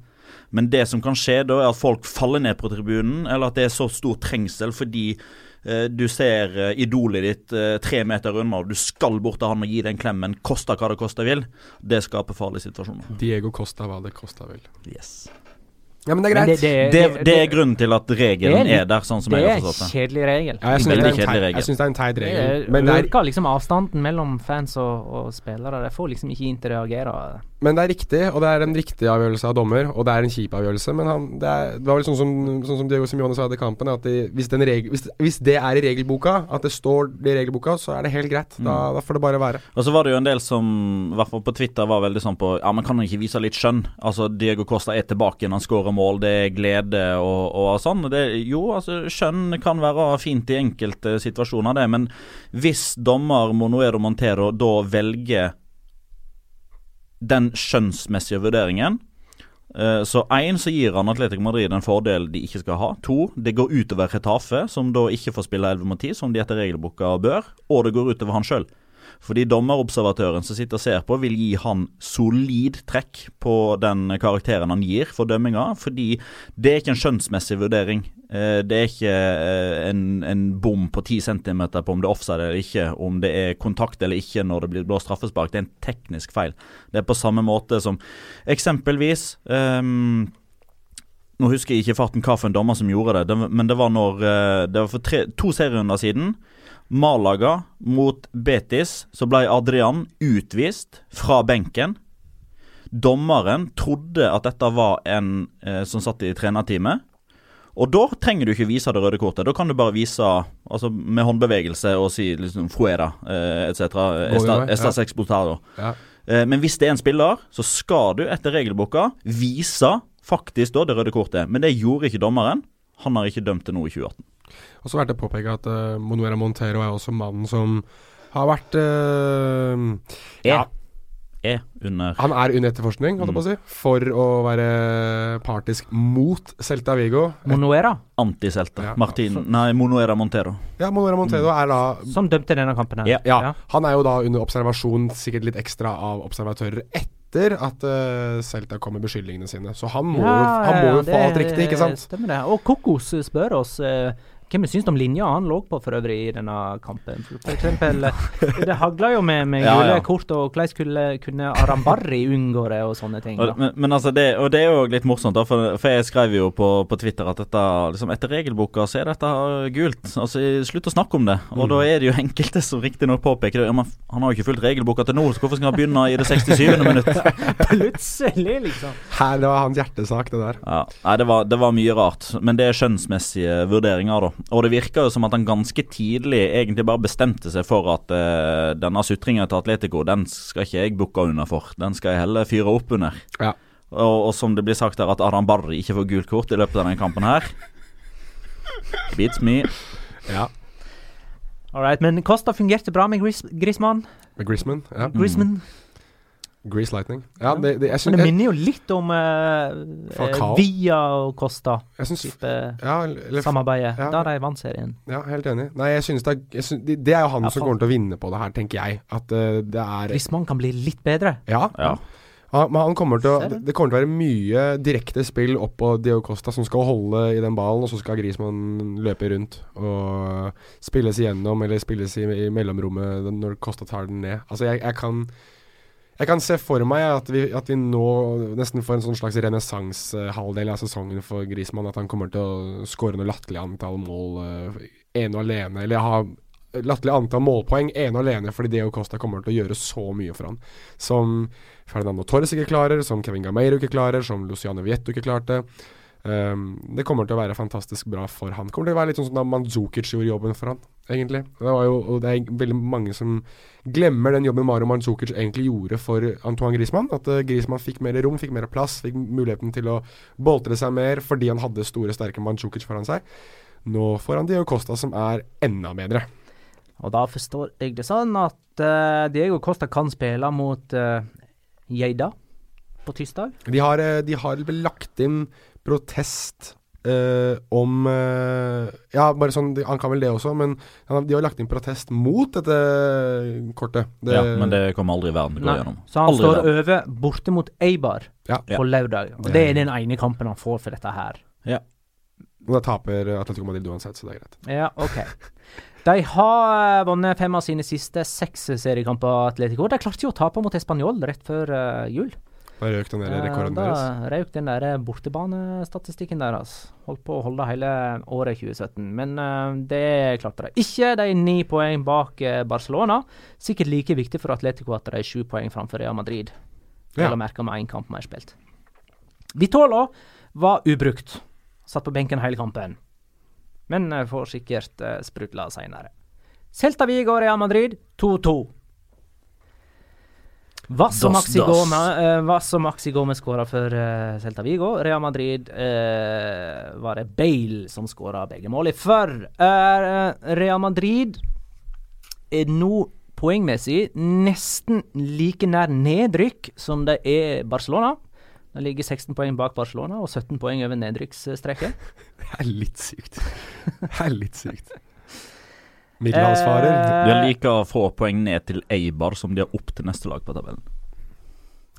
Men det som kan skje da, er at folk faller ned på tribunen, eller at det er så stor trengsel fordi du ser eh, idolet ditt eh, tre meter unna, og du skal bort til han og gi den klemmen, kosta hva det koste vil. Det skaper farlige situasjoner. Diego Costa hva det koste vil. Yes. Ja, men det er greit. Det, det, det, det, er grunnen til at regelen er, der, sånn som jeg har forstått det. Det er en kjedelig regel. Ja, jeg syns det er en teit regel. Men det øker liksom avstanden mellom fans og, og spillere. De får liksom ikke interagere. Men det er riktig, og det er en riktig avgjørelse av dommer, og det er en kjip avgjørelse. Men han, det, er, det, var vel sånn som, sånn som Diego Simione sa i kampen, at hvis, regel, hvis, hvis, det er i regelboka, at det står det i regelboka, så er det helt greit. Da, mm. da, får det bare være. Og så var det jo en del som, i hvert fall på Twitter, var veldig sånn på Ja, men kan han ikke vise litt skjønn? Altså, Diego Costa er tilbake når han skårer mål, det er glede og, og sånn. Det, jo, altså, skjønn kan være fint i enkelte situasjoner, det, men hvis dommer Monoero Montero da velger den skjønnsmessige vurderingen. Uh, så én, så gir han Atletico Madrid en fordel de ikke skal ha. To, det går utover Retafe, som da ikke får spille 11 mot 10, som de etter regelboka bør. Og det går utover han sjøl. Fordi dommerobservatøren som sitter og ser på, vil gi han solid trekk på den karakteren han gir for dømminga. Fordi det er ikke en skjønnsmessig vurdering. Eh, det er ikke eh, en, en bom på 10 cm på om det er offside eller ikke, om det er kontakt eller ikke når det blir blåst straffespark. Det er en teknisk feil. Det er på samme måte som eksempelvis um, nå husker jeg ikke farten hva for en dommer som gjorde det, men det var når eh, Det var for tre, to serierunder siden. Malaga mot Betis, så ble Adrian utvist fra benken. Dommeren trodde at dette var en eh, som satt i trenerteamet. Og da trenger du ikke vise det røde kortet. Da kan du bare vise altså, med håndbevegelse og si liksom fuera eh, etc. Estas ja. Ja. Eh, men hvis det er en spiller, så skal du etter regelboka vise faktisk da det røde kortet. Men det gjorde ikke dommeren. Han har ikke dømt til noe i 2018. Og så verdt å påpeke at uh, Monuera Montero er også mannen som har vært uh, ja, er under Han er under etterforskning, holdt jeg på å si, mm. for å være partisk mot Celta Vigo. Monoera? Anti-Celta. Ja. Martin Nei, Monoera Montero. Ja, Monoera Montero mm. er da Som dømte denne kampen her. Ja. ja. Han er jo da under observasjon, sikkert litt ekstra av observatører etter at uh, Celta kom med beskyldningene sine. Så han må ja, jo, han må jo få alt riktig, ikke sant? Stemmer det. Og Kokos spør oss uh, hvem syns om linja han lå på for øvrig i denne kampen? For eksempel, det hagla jo med, med *laughs* ja, gule ja. kort, og hvordan kunne, kunne Arambarri unngå det, og sånne ting. Og, men, men, altså det, og det er jo litt morsomt, da, for, for jeg skrev jo på, på, Twitter at dette, liksom, etter regelboka så er dette gult. Altså Slutt å snakke om det. Og mm. da er det jo enkelte som riktignok påpeker det. Ja, men han har jo ikke fulgt regelboka til nå, så hvorfor skal han begynne i det 67. minutt? *laughs* Plutselig, liksom. Her, det var hans hjertesak, det der. Ja, Nei, det var, det var mye rart. Men det er skjønnsmessige vurderinger, da. Og det virker jo som at han ganske tidlig egentlig bare bestemte seg for at uh, denne sutringa til Atletico, den skal ikke jeg booke under for. Den skal jeg heller fyre opp under. Ja. Og, og, som det blir sagt her, at Adam Barri ikke får gult kort i løpet av denne kampen her. Beats me. Ja. All right, men Costa fungerte bra med Gris Grisman. Med Griezmann, ja. Griezmann. Mm. Grease Lightning. Ja, det, det, synes, Men det minner jo litt om uh, Via og Costa. Jeg synes, type ja, eller, samarbeidet. Ja, da de vant serien. Ja, helt enig. Nei, jeg synes det, er, jeg synes, det, er jo han ja, som kommer til å vinne på det her, tenker jeg. At uh, det er Hvis man kan bli litt bedre. Ja. ja. Han, men han kommer til å, det kommer til å være mye direkte spill opp på Dio Costa, som skal holde i den ballen, og så skal Grismann løpe rundt og spilles igjennom, eller spilles i, i mellomrommet når Costa tar den ned. Altså, jeg, jeg kan jeg kan se for meg at vi, at vi nå nesten får en sånn slags renessansehalvdel av sesongen for Grismann. At han kommer til å skåre noe latterlig antall mål uh, ene og alene. Eller ha latterlig antall målpoeng ene og alene fordi Deo Costa kommer til å gjøre så mye for han. Som Ferdinando Torres ikke klarer, som Kevin Gameiro ikke klarer, som Luciano Vietto ikke klarte. Um, det kommer til å være fantastisk bra for han. Kommer til å være litt sånn som da Mandzukic gjorde jobben for han, egentlig. Det, var jo, og det er veldig mange som glemmer den jobben Mario Mandzukic egentlig gjorde for Antoine Griezmann. At uh, Griezmann fikk mer rom, fikk mer plass, fikk muligheten til å boltre seg mer fordi han hadde store, sterke Mandzukic foran seg. Nå får han Diego Costa, som er enda bedre. Og da forstår jeg det sånn at uh, Diego Costa kan spille mot uh, Geida på tirsdag? De har, de har vel lagt inn protest eh, om eh, Ja, bare sånn Han kan vel det også, men han, de har lagt inn protest mot dette kortet. Det, ja, men det kommer aldri i verden til å gå gjennom. Så han aldri står over borte mot Eibar ja. på lørdag. Og det er den ene kampen han får for dette her. Ja. Og da taper Atletico Madrid uansett, så det er greit. Ja, ok. De har uh, vunnet fem av sine siste seks seriekamper, Atletico. De klarte jo å tape mot Español rett før jul. Da røk den der rekorden deres? Da røk den der bortebanestatistikken deres. Holdt på å holde hele året 2017, men uh, det klarte de ikke. De er ni poeng bak Barcelona. Sikkert like viktig for Atletico at de er sju poeng framfor Real Madrid. Ja. å merke med én kamp mer spilt. Vitolo var ubrukt. Satt på benken hele kampen. Men får sikkert uh, sprudla seinere. Celta Vigo Real Madrid 2-2. Vass og Maxi Gomez, uh, Vass og Maxi skåra for uh, Celta Vigo. Real Madrid uh, var det Bale som skåra begge målene For uh, Real Madrid er nå poengmessig nesten like nær nedrykk som det er Barcelona. De ligger 16 poeng bak Barcelona og 17 poeng over nedrykksstreken. *laughs* det er litt sykt. Det er litt sykt. Middelhavsfarer. Eh, de har like få poeng ned til Eibar som de har opp til neste lag på tabellen.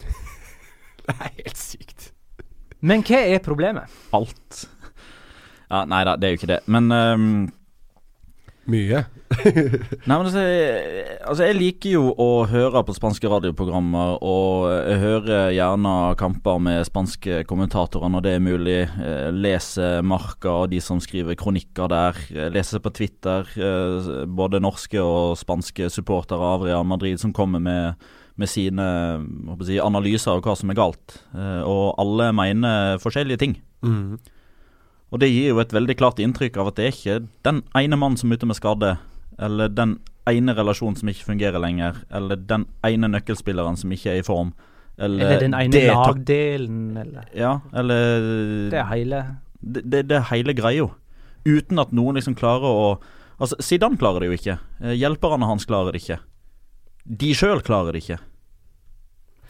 *laughs* det er helt sykt. Men hva er problemet? Alt. Ja, nei da, det er jo ikke det. Men um, mye. *laughs* Nei, men altså jeg, altså jeg, liker jo å høre på spanske radioprogrammer, og jeg hører gjerne kamper med spanske kommentatorer når det er mulig. Eh, lese Marka og de som skriver kronikker der. Lese på Twitter eh, både norske og spanske supportere av Real Madrid som kommer med, med sine si, analyser av hva som er galt. Eh, og alle mener forskjellige ting. Mm. Og det gir jo et veldig klart inntrykk av at det er ikke den ene mannen som er ute med skade, eller den ene relasjonen som ikke fungerer lenger, eller den ene nøkkelspilleren som ikke er i form. Eller, eller den ene lagdelen, eller Ja, eller Det er hele Det, det, det er hele greia. Uten at noen liksom klarer å Altså, Zidane klarer det jo ikke. Eh, hjelperne hans klarer det ikke. De sjøl klarer det ikke.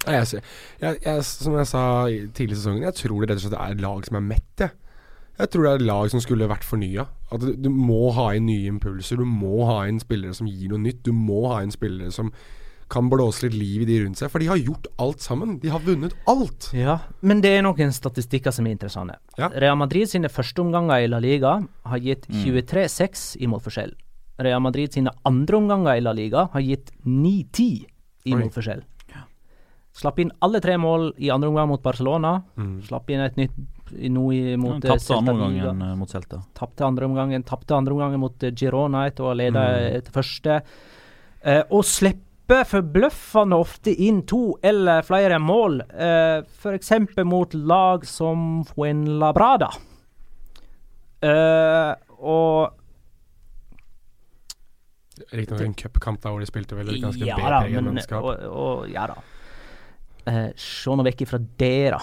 Jeg, jeg, jeg, som jeg sa tidlig i sesongen, jeg tror det rett og slett er lag som er mett. Jeg. Jeg tror det er et lag som skulle vært fornya. At du, du, må ha inn nye impulser. Du må ha inn spillere som gir noe nytt. Du må ha inn spillere som kan blåse litt liv i de rundt seg. For de har gjort alt sammen. De har vunnet alt. Ja, men det er noen statistikker som er interessante. Ja. Real Madrid sine førsteomganger i La Liga har gitt 23-6 mm. i målforskjell. Real Madrid sine andre omganger i La Liga har gitt 9-10 i målforskjell. Slapp inn alle tre mål i andre omgang mot Barcelona. Mm. Slapp inn et nytt nå i, mot ja, Tapte andre omgangen mot Celta. Tapte andre omgangen Tapte andre omgangen mot Girona etter å ha ledet mm. etter første. Eh, og slipper forbløffende ofte inn to eller flere mål. eh, F.eks. mot lag som Fuenlabrada. Eh, og Riktignok en cupkamp hvor de spilte vel ganske ja, mannskap. Og, og, ja da. Uh, se nå vekk ifra det, da.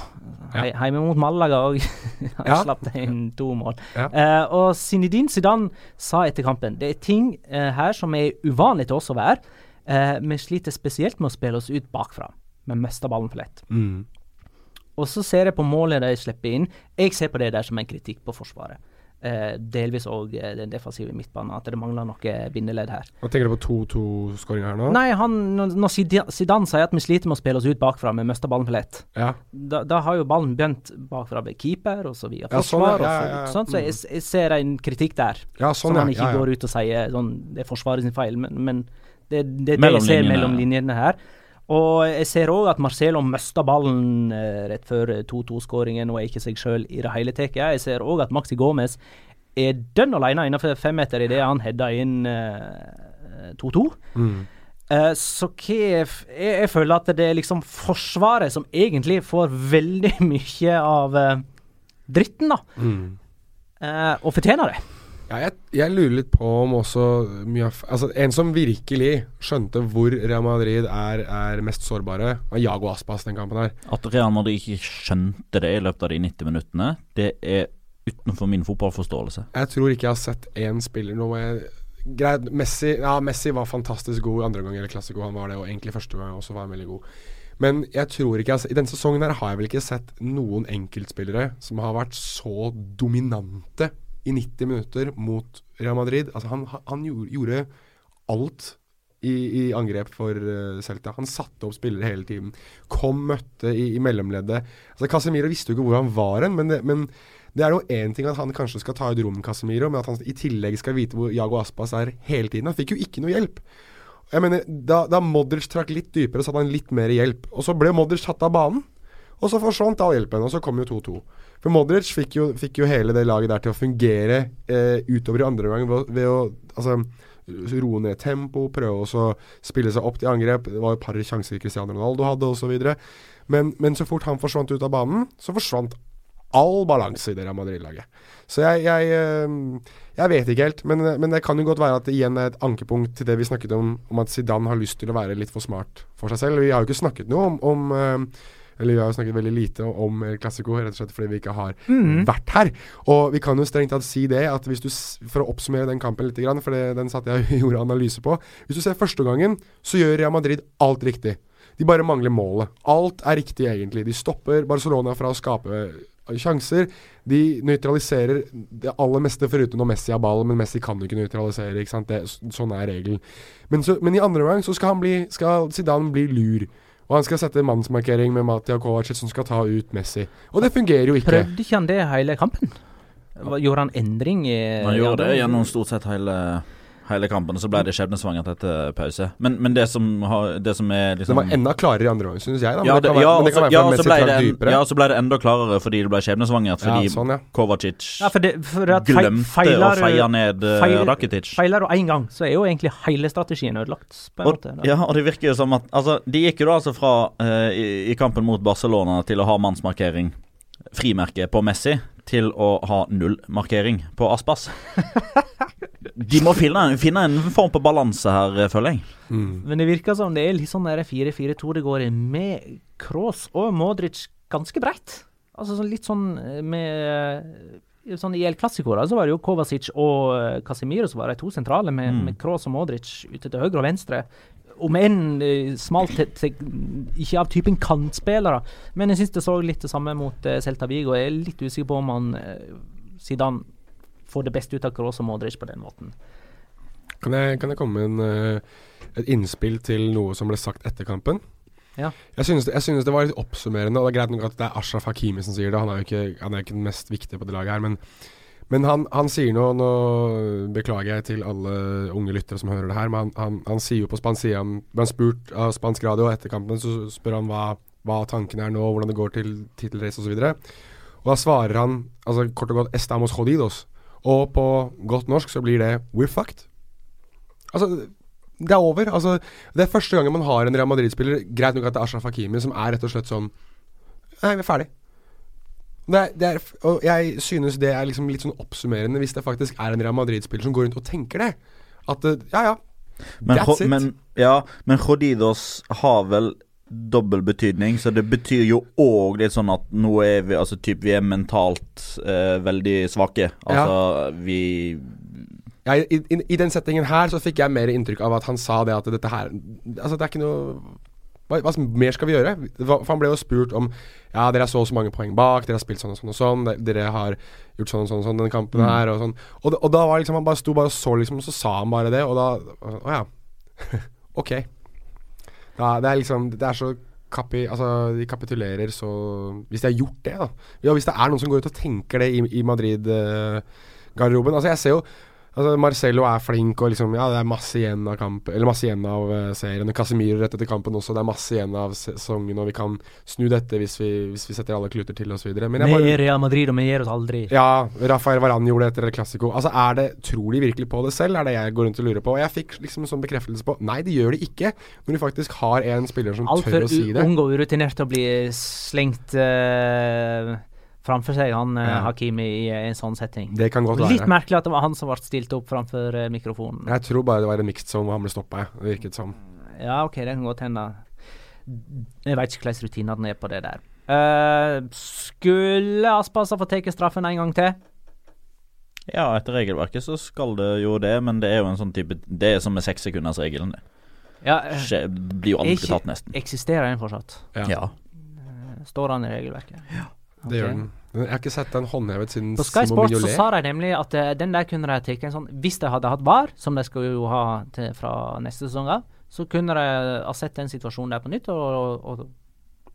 Ja. Hjemme mot Malaga òg. *laughs* Han ja. slapp inn to mål. Ja. Eh, og Zinedine Zidane sa etter kampen det er ting eh, her som er uvanlig til oss å være. Vi sliter spesielt med å spille oss ut bakfra. Vi mister ballen for lett. Mm. Og så ser jeg på målet de slipper inn. Jeg ser på det der som en kritikk på Forsvaret. Eh, delvis òg eh, den defensive midtbanen, at det mangler noe bindeledd her. Hva tenker du på 2-2-skåringa her nå? Nei, han, Når Zidane sier at vi sliter med å spille oss ut bakfra, vi mister ballen for lett, ja. da, da, har jo ballen begynt bakfra ved keeper, og så via forsvar. Ja, sånn, ja, så, sånn, så jeg, jeg, ser en kritikk der, sånn, som han ikke går ut og sier sånn, det er Forsvaret sin feil, men, men det, det, det jeg ser mellom linjene her. Og jeg ser òg at Marcelo mista ballen eh, rett før 2-2-skåringen og er ikke seg sjøl i det hele tatt. Jeg ser òg at Maxi Gomez er dønn alene innenfor femmeter idet han heada inn 2-2. Eh, mm. Uh, så hva jeg, jeg, føler at det er liksom Forsvaret som egentlig får veldig *laughs* mye av uh, dritten, da. Mm. Uh, og fortjener det. Ja, jeg, jeg, lurer litt på om også Altså, en som virkelig skjønte hvor Real Madrid er, er mest sårbare, var Jago Aspas den kampen her. At Real Madrid ikke skjønte det i løpet av de 90 minuttene, det er utenfor min fotballforståelse. Jeg tror ikke jeg har sett én spiller nå Greit, Messi, ja, Messi var fantastisk god i andre gang eller klassiko, han var det, og egentlig første gang også var han veldig god. Men jeg tror ikke I denne sesongen her har jeg vel ikke sett noen enkeltspillere som har vært så dominante i 90 minutter mot Real Madrid. Altså, han, han gjorde, alt i, i, angrep for uh, Celta. Han satte opp spillere hele tiden. Kom, møtte i, i mellomleddet. Altså, Casemiro visste jo ikke hvor han var hen, men, men det er jo én ting at han kanskje skal ta ut rom Casemiro, men at han i tillegg skal vite hvor Jago Aspas er hele tiden. Han fikk jo ikke noe hjelp. Jeg mener, Da, da Modric trakk litt dypere, så hadde han litt mer hjelp. Og så ble Modric tatt av banen. Og så forsvant all hjelpen, og så kom jo 2-2. For Modric fikk jo, fikk jo, hele det laget der til å fungere eh, utover i andre omgang ved, ved, å altså, roe ned tempo, prøve å spille seg opp til angrep. Det var et par sjanser Cristiano Ronaldo hadde, osv. Men, men så fort han forsvant ut av banen, så forsvant all balanse i det Real Madrid-laget. Så jeg, jeg, eh, jeg, vet ikke helt. Men, men, det kan jo godt være at det igjen er et ankepunkt til det vi snakket om, om at Zidane har lyst til å være litt for smart for seg selv. Vi har jo ikke snakket noe om, om uh, eller vi har jo snakket veldig lite om El Clásico, rett og slett fordi vi ikke har mm. vært her. Og vi kan jo strengt tatt si det, at hvis du, for å oppsummere den kampen litt, for det, den satt jeg og *laughs* gjorde analyse på Hvis du ser første gangen, så gjør Real Madrid alt riktig. De bare mangler målet. Alt er riktig, egentlig. De stopper Barcelona fra å skape sjanser. De nøytraliserer det aller meste foruten når Messi har ballen, men Messi kan jo ikke nøytralisere. ikke sant? Det, sånn er regelen. Men, så, men, i andre omgang så skal, han bli, skal Zidane bli lur. Og han skal sette mannsmarkering med Matija Kovacic, som skal ta ut Messi. Og det fungerer jo ikke. Prøvde ikke han det hele kampen? Gjorde han endring i Han gjorde det gjennom stort sett hele hele kampen, og så ble det skjebnesvangert etter pause. Men, men det, som har, det, som er liksom Det var enda klarere i andre omgang, syns jeg. Da. Ja, det, ja, være ja, så ja, det, en, ja, så ble det enda klarere fordi det ble skjebnesvangert. Fordi ja, sånn, ja. Kovacic ja, for det, for glemte feiler, å feie ned uh, feil, Rakitic. Feiler du én gang, så er jo egentlig hele strategien ødelagt. På en og, måte, ja, og det virker jo som at Altså, de gikk jo da altså fra uh, i, i kampen mot Barcelona til å ha mannsmarkering frimerke på Messi til å ha nullmarkering på Aspas. De må finne, finne en form på balanse her, eh, føler jeg. Mm. Men det virker som det er litt sånn 4-4-2 det går i, med Kroos og Modric ganske bredt. Altså sånn litt sånn eh, med Sånn I El Clásico så var det jo Kovacic og Casemiro som var de to sentrale, med, mm. med Kroos og Modric ute til høyre og venstre. Om enn uh, smalt ikke av typen kantspillere. Men jeg syns det så litt det samme mot uh, Celta Vigo. Jeg er litt usikker på om han uh, Zidane får det beste ut av Kroos og Modric på den måten. Kan jeg, kan jeg komme med en, uh, et innspill til noe som ble sagt etter kampen? Ja. Jeg, synes det, jeg, synes det, var litt oppsummerende, og det er greit nok at det er Ashraf Hakimi som sier det. Han er jo ikke, han er ikke den mest viktige på det laget her, men, men han, han, sier noe Nå beklager jeg til alle unge lyttere som hører det her, men han, han, han sier jo på Ble han spurt av spansk radio etter kampen, så spør han hva, hva tanken er nå, hvordan det går til tittelrace osv. Og, og da svarer han altså kort og godt 'estamos jodidos'. Og på godt norsk så blir det 'we're fucked'. Altså, det er over. Altså, det er første gangen man har en Real Madrid-spiller Greit nok at det er Ashraf Hakimi, som er rett og slett sånn Nei, vi er ferdig. Det er, det er, og jeg synes det er liksom litt sånn oppsummerende hvis det faktisk er en Real Madrid-spiller som går rundt og tenker det. At ja, ja. Men, that's it. Men, ja, men Jodidos har vel dobbel betydning, så det betyr jo òg litt sånn at nå er vi altså typ, vi er mentalt eh, veldig svake. Altså ja. vi ja, i, i, i, den settingen her så fikk jeg mer inntrykk av at han sa det at dette her Altså, det er ikke noe hva, hva mer skal vi gjøre? For Han ble jo spurt om Ja, dere har så og så mange poeng bak, dere har spilt sånn og sånn og sånn, dere har gjort sånn og sånn og sånn denne kampen mm. her, og sånn. Og, og, da var liksom Han bare sto bare og så, liksom, og så sa han bare det, og da Å ja. *laughs* ok. Ja, det er liksom Det er så kapi, altså, de kapitulerer så Hvis de har gjort det, da. Ja, hvis det er noen som går ut og tenker det i, i Madrid-garderoben. Uh, altså, jeg ser jo Altså, Marcello er flink, og liksom, ja, det er masse igjen av kamp Eller masse igjen av uh, serien. Casemiro rett etter kampen også. Det er masse igjen av sesongen, og vi kan snu dette hvis vi, hvis vi setter alle kluter til osv. Men jeg bare, Real Madrid, og vi gir oss aldri. Ja, Rafael Varan gjorde det etter El Clásico. Altså, er det, tror de virkelig på det selv? Er det jeg går rundt og lurer på. Og jeg fikk liksom sånn bekreftelse på Nei, de gjør det ikke. Når de faktisk har en spiller som Alt tør å si det. Altfor og urutinert å bli slengt uh framfor seg, han eh, ja. Hakimi, i en sånn setting. Det kan godt være. Litt merkelig at det var han som ble stilt opp framfor uh, mikrofonen. Jeg tror bare det var en mixed zone hvor han ble stoppa, det virket som. Ja, OK, det kan godt hende. Jeg veit ikke hvordan rutinene er på det der. Uh, skulle Aspasa få tatt straffen en gang til? Ja, etter regelverket så skal det jo det, men det er jo en sånn type Det er som med sekssekundersregelen. Ja, det blir jo aldri tatt, nesten. Eksisterer den fortsatt? Ja. ja. Står han i regelverket? Ja. Det gjør den. Jeg har ikke sett den håndhevet siden På Sky Sports så sa de nemlig at uh, den der kunne de tatt en sånn Hvis de hadde hatt VAR, som de skal jo ha til, fra neste sesong av, så kunne de ha sett den situasjonen der på nytt og, og, og,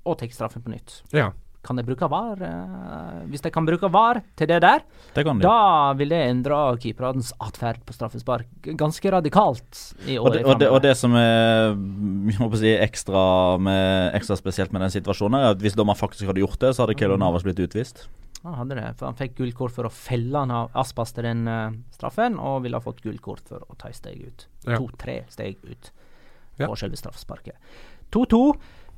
og tatt straffen på nytt. Ja. Kan jeg bruke VAR? Uh, hvis jeg kan bruke VAR til det der, det de. da vil det endre keepernes atferd på straffespark ganske radikalt i året og, og, det, og det som er si, ekstra, med, ekstra, spesielt med den situasjonen, er at hvis dommer faktisk hadde gjort det, så hadde Kelo Navas blitt utvist. Han hadde det, for han fikk gullkort for å felle han av Aspas til den uh, straffen, og ville ha fått gullkort for å ta et steg ut. Ja. To-tre steg ut på ja. selve straffesparket. 2-2.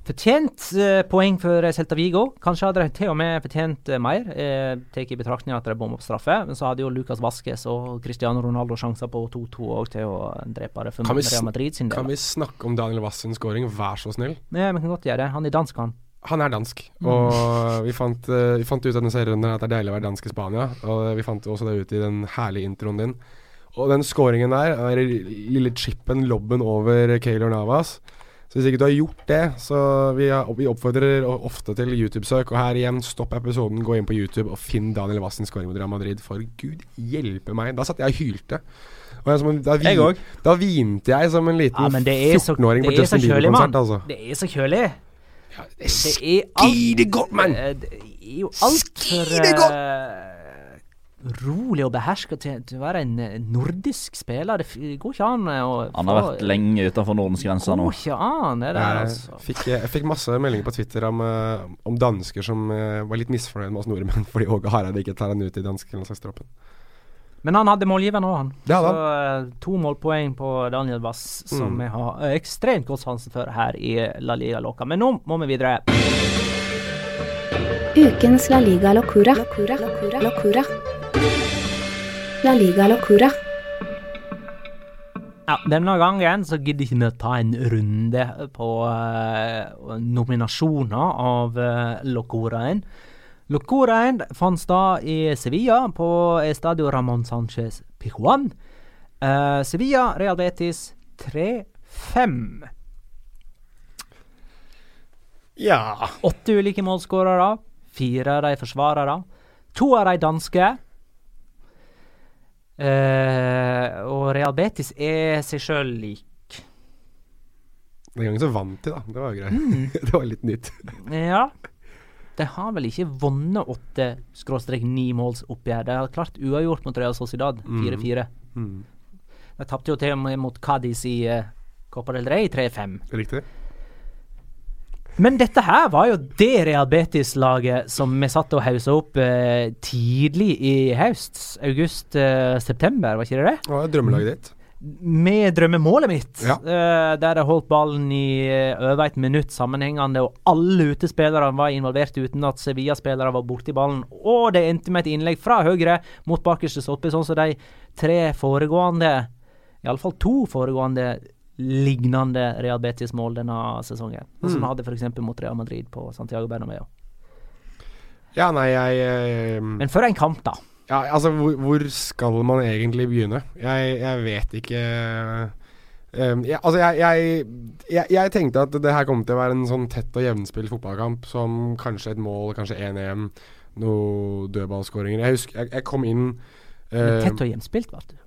Fortjent eh, poeng for Celta Vigo. Kanskje hadde de til og med fortjent eh, mer, eh, tatt i betraktning at de bomma på straffe. Men så hadde jo Lucas Vasques og Cristiano Ronaldo sjanser på 2-2 òg til å drepe det for Real Madrid sin del. Kan vi snakke om Daniel Wassens skåring, vær så snill? Ja, vi kan godt gjøre det. Han er dansk, han. Han er dansk, mm. og vi, fant, uh, vi fant ut av denne serien at det er deilig å være dansk i Spania. Og vi fant også det ut i den herlige introen din. Og den scoringen der, den lille chipen, lobben over Caylor Navas så hvis ikke du har gjort det, så vi, vi oppfordrer ofte til YouTube-søk. Og her igjen, stopp episoden, gå inn på YouTube og finn Daniel Wassens scoring mot Real Madrid. For gud hjelpe meg. Da satt jeg og hylte. Og jeg, da, vin, jeg da vinte jeg som en liten ja, 14-åring på Justin Bieber-konsert, altså. Det er så kjølig. Ja, det, er skide godt, mann! Det er jo altfor rolig og beherska til, til, å være en nordisk spiller. Det går ikke an å Han har vært lenge utenfor Nordens grenser nå. Går ikke an, det der, altså. Fikk, jeg fikk masse meldinger på Twitter om, eh, om dansker som uh, var litt misfornøyd med oss nordmenn *laughs* fordi Åge Hareide ikke tar han ut i dansk landslagstroppen. Men han hadde målgiver nå, han. Ja, så uh, to målpoeng på Daniel Wass, som mm. vi har uh, ekstremt godt sansen for her i La Liga Loca. Men nå må vi videre. Ukens La Liga Locura. Locura. Locura. Locura. La Liga Locura. Ja, denne gangen så gidder ikke vi å ta en runde på uh, nominasjoner av uh, Locoraen. Locoraen fant sted i Sevilla på Estadio Ramón Sánchez Pijuan. Uh, Sevilla, Real Betis 3-5. Ja Åtte ulike målskårere. Fire av de forsvarere. To av de danske. Uh, og Real Betis er seg sjøl lik. Den gangen så vant de, da. Det var jo greit. Mm. *laughs* det var litt nytt. ja. De har vel ikke vunnet åtte skråstrek ni målsoppgjør. De har klart uavgjort mot Real Sociedad 4-4. Mm. Mm. De tapte jo til og med mot Cádiz i uh, Copa del Rey 3-5. Riktig. Men dette her var jo det Real Betis-laget som vi satt og hausa opp eh, tidlig i høst. August-september, eh, var ikke det det? Ja, drømmelaget ditt. Med drømmemålet mitt, ja. eh, der jeg holdt ballen i eh, over et minutt sammenhengende, og alle utespillerne var involvert uten at Sevilla-spillere var borti ballen. Og det endte med et innlegg fra høyre mot bakerste stolpe, sånn som de tre foregående, iallfall to foregående lignende Real Betis-mål denne sesongen. Mm. Som hadde f.eks. mot Real Madrid på Santiago Bernabeu. Ja, nei, jeg eh, Men for en kamp, da. Ja, altså, hvor, hvor skal man egentlig begynne? Jeg, jeg vet ikke um, jeg, Altså, jeg, jeg, tenkte at det her kom til å være en sånn tett og jevnspilt fotballkamp som kanskje et mål, kanskje 1-1, noen dødballskåringer. Jeg husker jeg, kom inn uh, Tett og jevnspilt, ble det?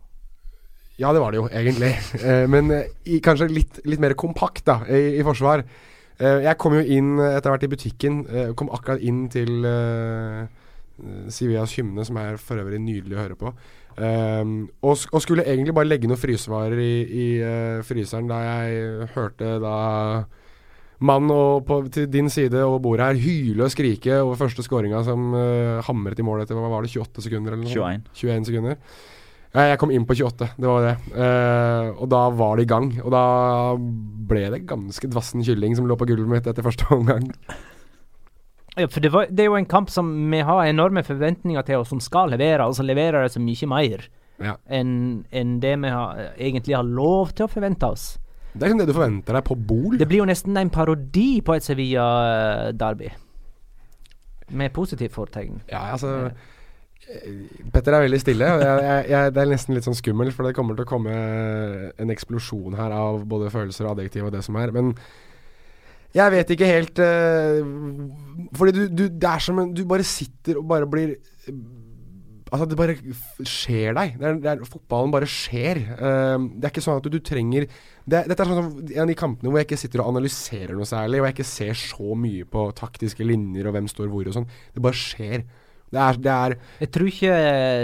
Ja, det var det jo, egentlig. Eh, men eh, i, kanskje litt, litt, mer kompakt da, i, i forsvar. Eh, jeg kom jo inn etter hvert i butikken. Kom akkurat inn til Sivias hymne, som er for øvrig nydelig å høre på. Um, og, og, skulle egentlig bare legge noen frysevarer i, i uh, fryseren da jeg hørte da mann på, til din side og bordet her hyle og skrike over første skåringa som uh, hamret i mål etter hva var det, 28 sekunder eller noe? 21. 21 sekunder. Jeg kom inn på 28, det var det. Uh, og da var det i gang. Og da ble det ganske dvassen kylling som lå på gulvet mitt etter første omgang. Ja, for det, var, det, er jo en kamp som vi har enorme forventninger til, og som skal levere. Og så leverer det så mye mer ja. enn en det vi har, egentlig har lov til å forvente oss. Det er som det du forventer deg på Bol. Det blir jo nesten en parodi på et Sevilla-derby. Med positivt fortegn. Ja, altså... Petter er veldig stille. Jeg, jeg, jeg, det er nesten litt sånn skummelt, for det kommer til å komme en eksplosjon her av både følelser og adjektiv og det som er. Men jeg vet ikke helt uh, Fordi du, du, det er som en Du bare sitter og bare blir Altså, det bare skjer deg. Det er, det er, fotballen bare skjer. Uh, det er ikke sånn at du, du trenger det, Dette er sånn som en av de kampene hvor jeg ikke sitter og analyserer noe særlig, og jeg ikke ser så mye på taktiske linjer og hvem står hvor og sånn. Det bare skjer. Det er, det er Jeg tror ikke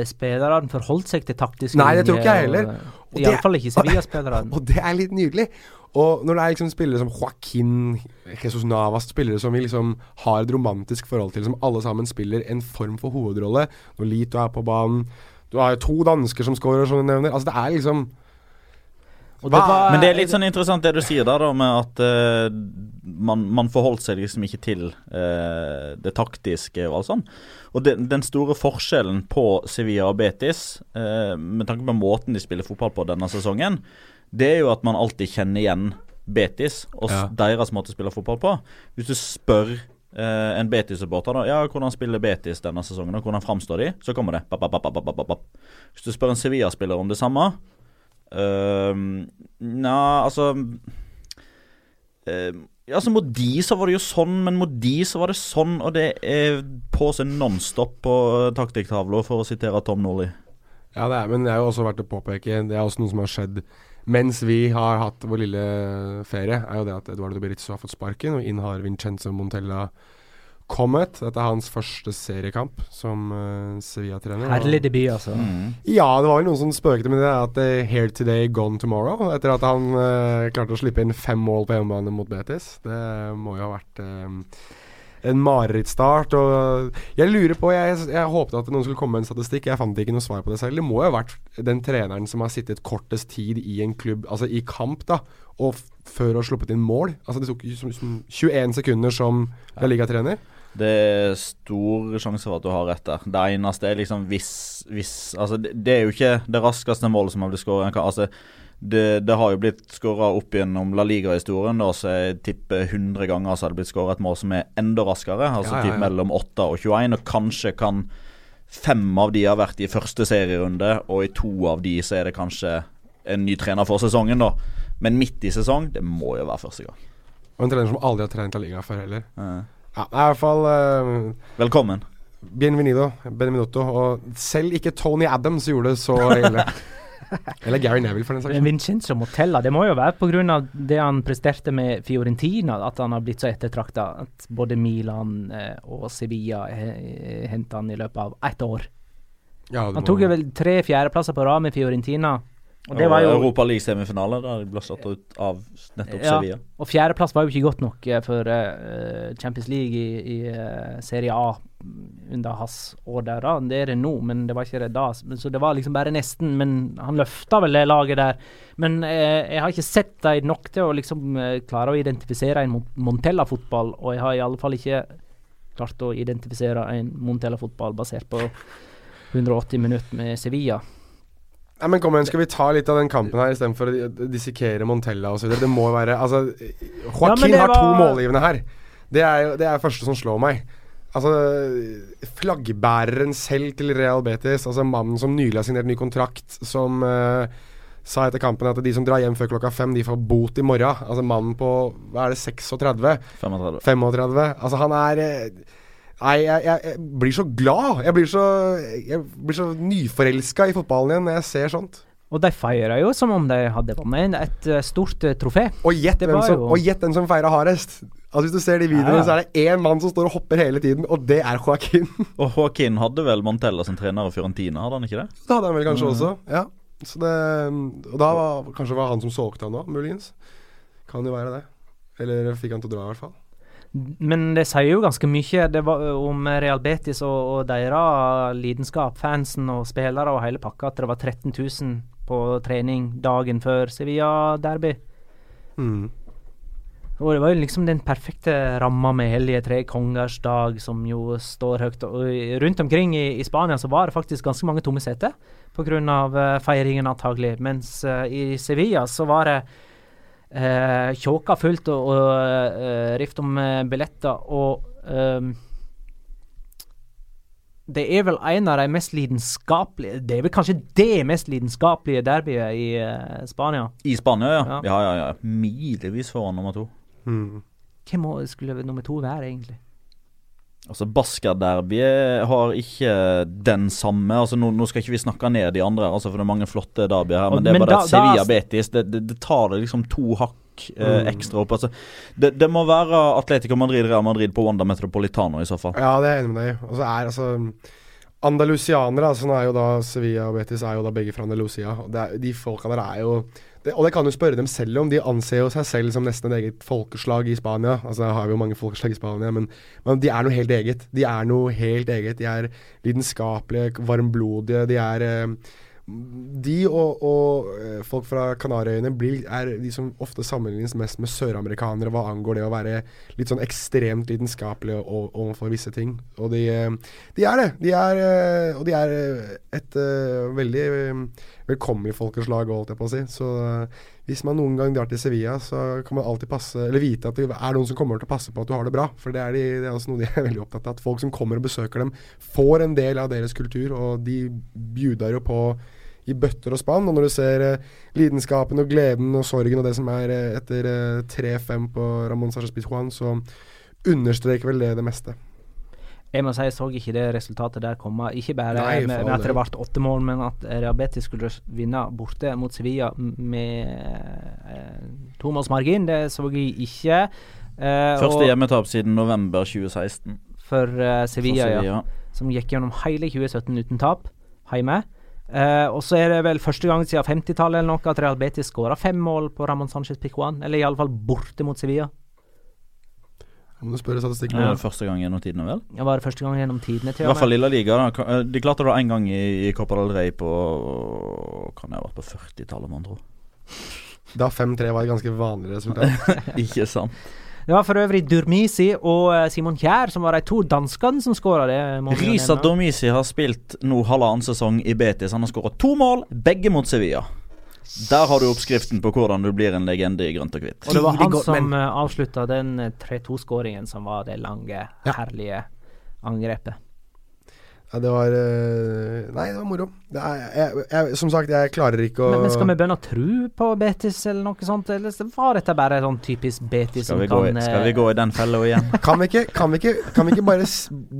spillerne forholdt seg til taktiske Nei, det tror ikke jeg heller. Iallfall ikke *laughs* Sevilla-spillerne. Og det er litt nydelig. Og når det er liksom spillere som Joaquin, Jesus Navas, spillere som vi liksom har et romantisk forhold til, som alle sammen spiller en form for hovedrolle Når Lito er på banen Du har jo to dansker som scorer, som du nevner. Altså, det er liksom det var, Men det er litt sånn interessant det du sier der, da, med at uh, man, man, forholdt seg liksom ikke til uh, det taktiske og alt sånt. Og den, den store forskjellen på Sevilla og Betis, eh, med tanke på måten de spiller fotball på denne sesongen, det er jo at man alltid kjenner igjen Betis og ja. deres måte å spille fotball på. Hvis du spør eh, en Betis-supporter. Ja, hvordan spiller Betis denne sesongen, og hvordan framstår de? Så kommer det. Bap, bap, bap, Hvis du spør en Sevilla-spiller om det samme, eh, Nja, altså uh, Altså Mot de så var det jo sånn, men mot de så var det sånn, og det er på seg nonstop på taktikktavla, for å sitere Tom Norli. Ja, det er, men det er jo også verdt å påpeke, det er også noe som har skjedd mens vi har hatt vår lille ferie, er jo det at Eduardo Berizzo har fått sparken, og inn har Vincenzo Montella Comet. Dette er hans første seriekamp som uh, Sevilla-trener. Herlig debut, altså. Mm. Ja, det var vel noen som spøkte med det. At uh, 'here today, gone tomorrow'. Etter at han uh, klarte å slippe inn fem mål på hjemmebane mot Betis. Det må jo ha vært en marerittstart. Og jeg lurer på Jeg, jeg håpet at noen skulle komme med en statistikk. Jeg fant ikke noe svar på det selv. Det må jo ha vært den treneren som har sittet kortest tid i en klubb, altså i kamp, da, og før å ha sluppet inn mål. Altså Det tok 21 sekunder som La Liga-trener. Det er stor sjanse for at du har rett der. Det eneste er liksom hvis, hvis Altså, det, det, er jo ikke det raskeste målet som har blitt skåret. Altså, det, det, har jo blitt skåra opp gjennom La Liga-historien, så jeg tipper 100 ganger så har det blitt skåra et mål som er enda raskere. Altså ja, ja, ja. mellom 8 og 21, og kanskje kan fem av de ha vært i første serierunde, og i to av de så er det kanskje en ny trener for sesongen, da. Men midt i sesong, det må jo være første gang. Og en trener som aldri har trent La Liga før heller. Ja, i hvert fall uh, Velkommen. Bienvenido, Benvenuto. Og selv ikke Tony Adams gjorde det så ille. *laughs* Eller Gary Neville, for den saks skyld. Vincenzo Motella, det må jo være pga. det han presterte med Fiorentina, at han har blitt så ettertrakta. At både Milan eh, og Sevilla henta han i løpet av ett år. Ja, han tok jo vel tre fjerdeplasser på rad med Fiorentina. Og det var jo Europa League-semifinale, da de ble slått ut av nettopp ja, Sevilla. Og fjerdeplass var jo ikke godt nok uh, for uh, Champions League i, i uh, Serie A under hans år der. da. Det er det nå, men det var ikke det da. Så det var liksom bare nesten. Men han løfta vel det laget der. Men jeg har ikke sett dem nok til å liksom klare å identifisere en Montella-fotball, og jeg har i alle fall ikke klart å identifisere en Montella-fotball basert på 180 minutter med Sevilla. Nei, men kom igjen, Skal vi ta litt av den kampen her istedenfor å dissekere Montella osv.? Det må være Altså, Joaquin ja, har to målgivende her. Det er jo det er første som slår meg. Altså, Flaggbæreren selv til Real Betis, altså mannen som nylig har signert ny kontrakt, som uh, sa etter kampen at de som drar hjem før klokka fem, de får bot i morgen. Altså mannen på hva er det, 36? 35. 35. Altså, han er uh, Nei, jeg, jeg, jeg, blir så glad. Jeg blir så, jeg blir så nyforelska i fotballen igjen når jeg ser sånt. Og de feirer jo som om de hadde vunnet et uh, stort uh, trofé. Og gjett hvem, hvem, som feirer hardest. Altså Hvis du ser de videoene, ja, ja. så er det én mann som står og hopper hele tiden, og det er Joaquin. *laughs* og Joaquin hadde vel Montella som trener i Fiorentina, hadde han ikke det? Det hadde han vel kanskje mm. også, ja. Så det, og da var kanskje var han som solgte han òg, muligens. Kan jo være det. Eller fikk han til å dra, i hvert fall. Men det sier jo ganske mye om Real Betis og, og deres lidenskap, fansen og spillere og hele pakka, at det var 13 000 på trening dagen før Sevilla-derby. Mm. Og det var jo liksom den perfekte ramma med hellige tre kongers dag, som jo står høyt. Og rundt omkring i, i Spania så var det faktisk ganske mange tomme seter pga. Uh, feiringen, antagelig. Mens uh, i Sevilla så var det eh, tjåka fullt og, og eh, rift om eh, billetter. Og eh, det er vel en av de mest lidenskapelige Det er vel kanskje det mest lidenskapelige derbyet i uh, Spania. I Spania, ja. Ja, ja, ja. ja. Milevis foran nummer to. Mm. Hvem skulle nummer to være, egentlig? Altså Basker-derbyet har ikke den samme altså nå, nå, skal ikke vi snakke ned de andre, altså for det er mange flotte derbyer her, men det er bare da, det Sevilla Betis det, det, det, tar det liksom to hakk eh, mm. ekstra opp. altså det, det, må være Atletico Madrid, Real Madrid på Wanda Metropolitano i så fall. Ja, det er jeg enig med deg i. Og så er altså Andalusianere, altså nå er jo da Sevilla og Betis er jo da begge fra Andalusia. Og er, de folka der er jo og det kan du spørre dem selv om. De anser jo seg selv som nesten et eget folkeslag i Spania. Altså har vi jo mange folkeslag i Spania, men, men, de er noe helt eget. De er noe helt eget. De er lidenskapelige, varmblodige. De er eh, De og, og eh, folk fra Kanariøyene er de som ofte sammenlignes mest med søramerikanere hva angår det å være litt sånn ekstremt lidenskapelige overfor visse ting. Og de, eh, de, er det. De er, eh, og de er et uh, veldig velkommelig folkeslag, holdt jeg på å si. Så hvis man noen gang drar til Sevilla, så kan man alltid passe, eller vite at det er noen som kommer til å passe på at du har det bra. For det er, de, det er også noe de er *laughs* veldig opptatt av. At folk som kommer og besøker dem, får en del av deres kultur. Og de bjuder jo på i bøtter og spann. Og når du ser eh, lidenskapen og gleden og sorgen og det som er eh, etter 3-5 på Ramón Sánchez Pizjuan, så understreker vel det det meste. Jeg må si jeg så ikke det resultatet der komme. Ikke bare Nei, med, med, at det ble åtte mål, men at Real Betis skulle vinne borte mot Sevilla med eh, tomålsmargin. Det så jeg ikke. Eh, Første hjemmetap siden november 2016. For eh, Sevilla, Sevilla, ja. Som gikk gjennom hele 2017 uten tap hjemme. Uh, og så er det vel første gang siden 50-tallet eller noe at Real Betis skåra fem mål på Ramón Sánchez Picuan. Eller iallfall borte mot Sevilla. Om du spør statistikken. Ja, første gang gjennom tidene, vel? Ja, var det første gang gjennom tidene til I hvert fall Lilla Liga. Da. Eh, de klarte det én gang i, i Copa del Rey på Kan jeg ha vært på 40-tallet, mon tro. Da 5-3 var et ganske vanlig resultat. *laughs* Ikke sant. Det var for øvrig Durmisi og eh, Simon Kjær som var de to danskene som skåra det. Risa Durmisi har spilt nå halvannen sesong i Betis. Han har skåra to mål, begge mot Sevilla. Der har du oppskriften på hvordan du blir en legende i grønt og hvitt. Og det var han som uh, avslutta den 3-2-skåringen som var det lange, herlige angrepet. Ja, det var uh, Nei, det var moro. Det er, jeg, jeg, som sagt, jeg klarer ikke å Men, men skal vi begynne å tro på Betis eller noe sånt, eller var dette bare sånn typisk Betis skal som kan i, Skal vi gå i den fella igjen? *laughs* kan, vi ikke, kan, vi ikke, kan, vi ikke, bare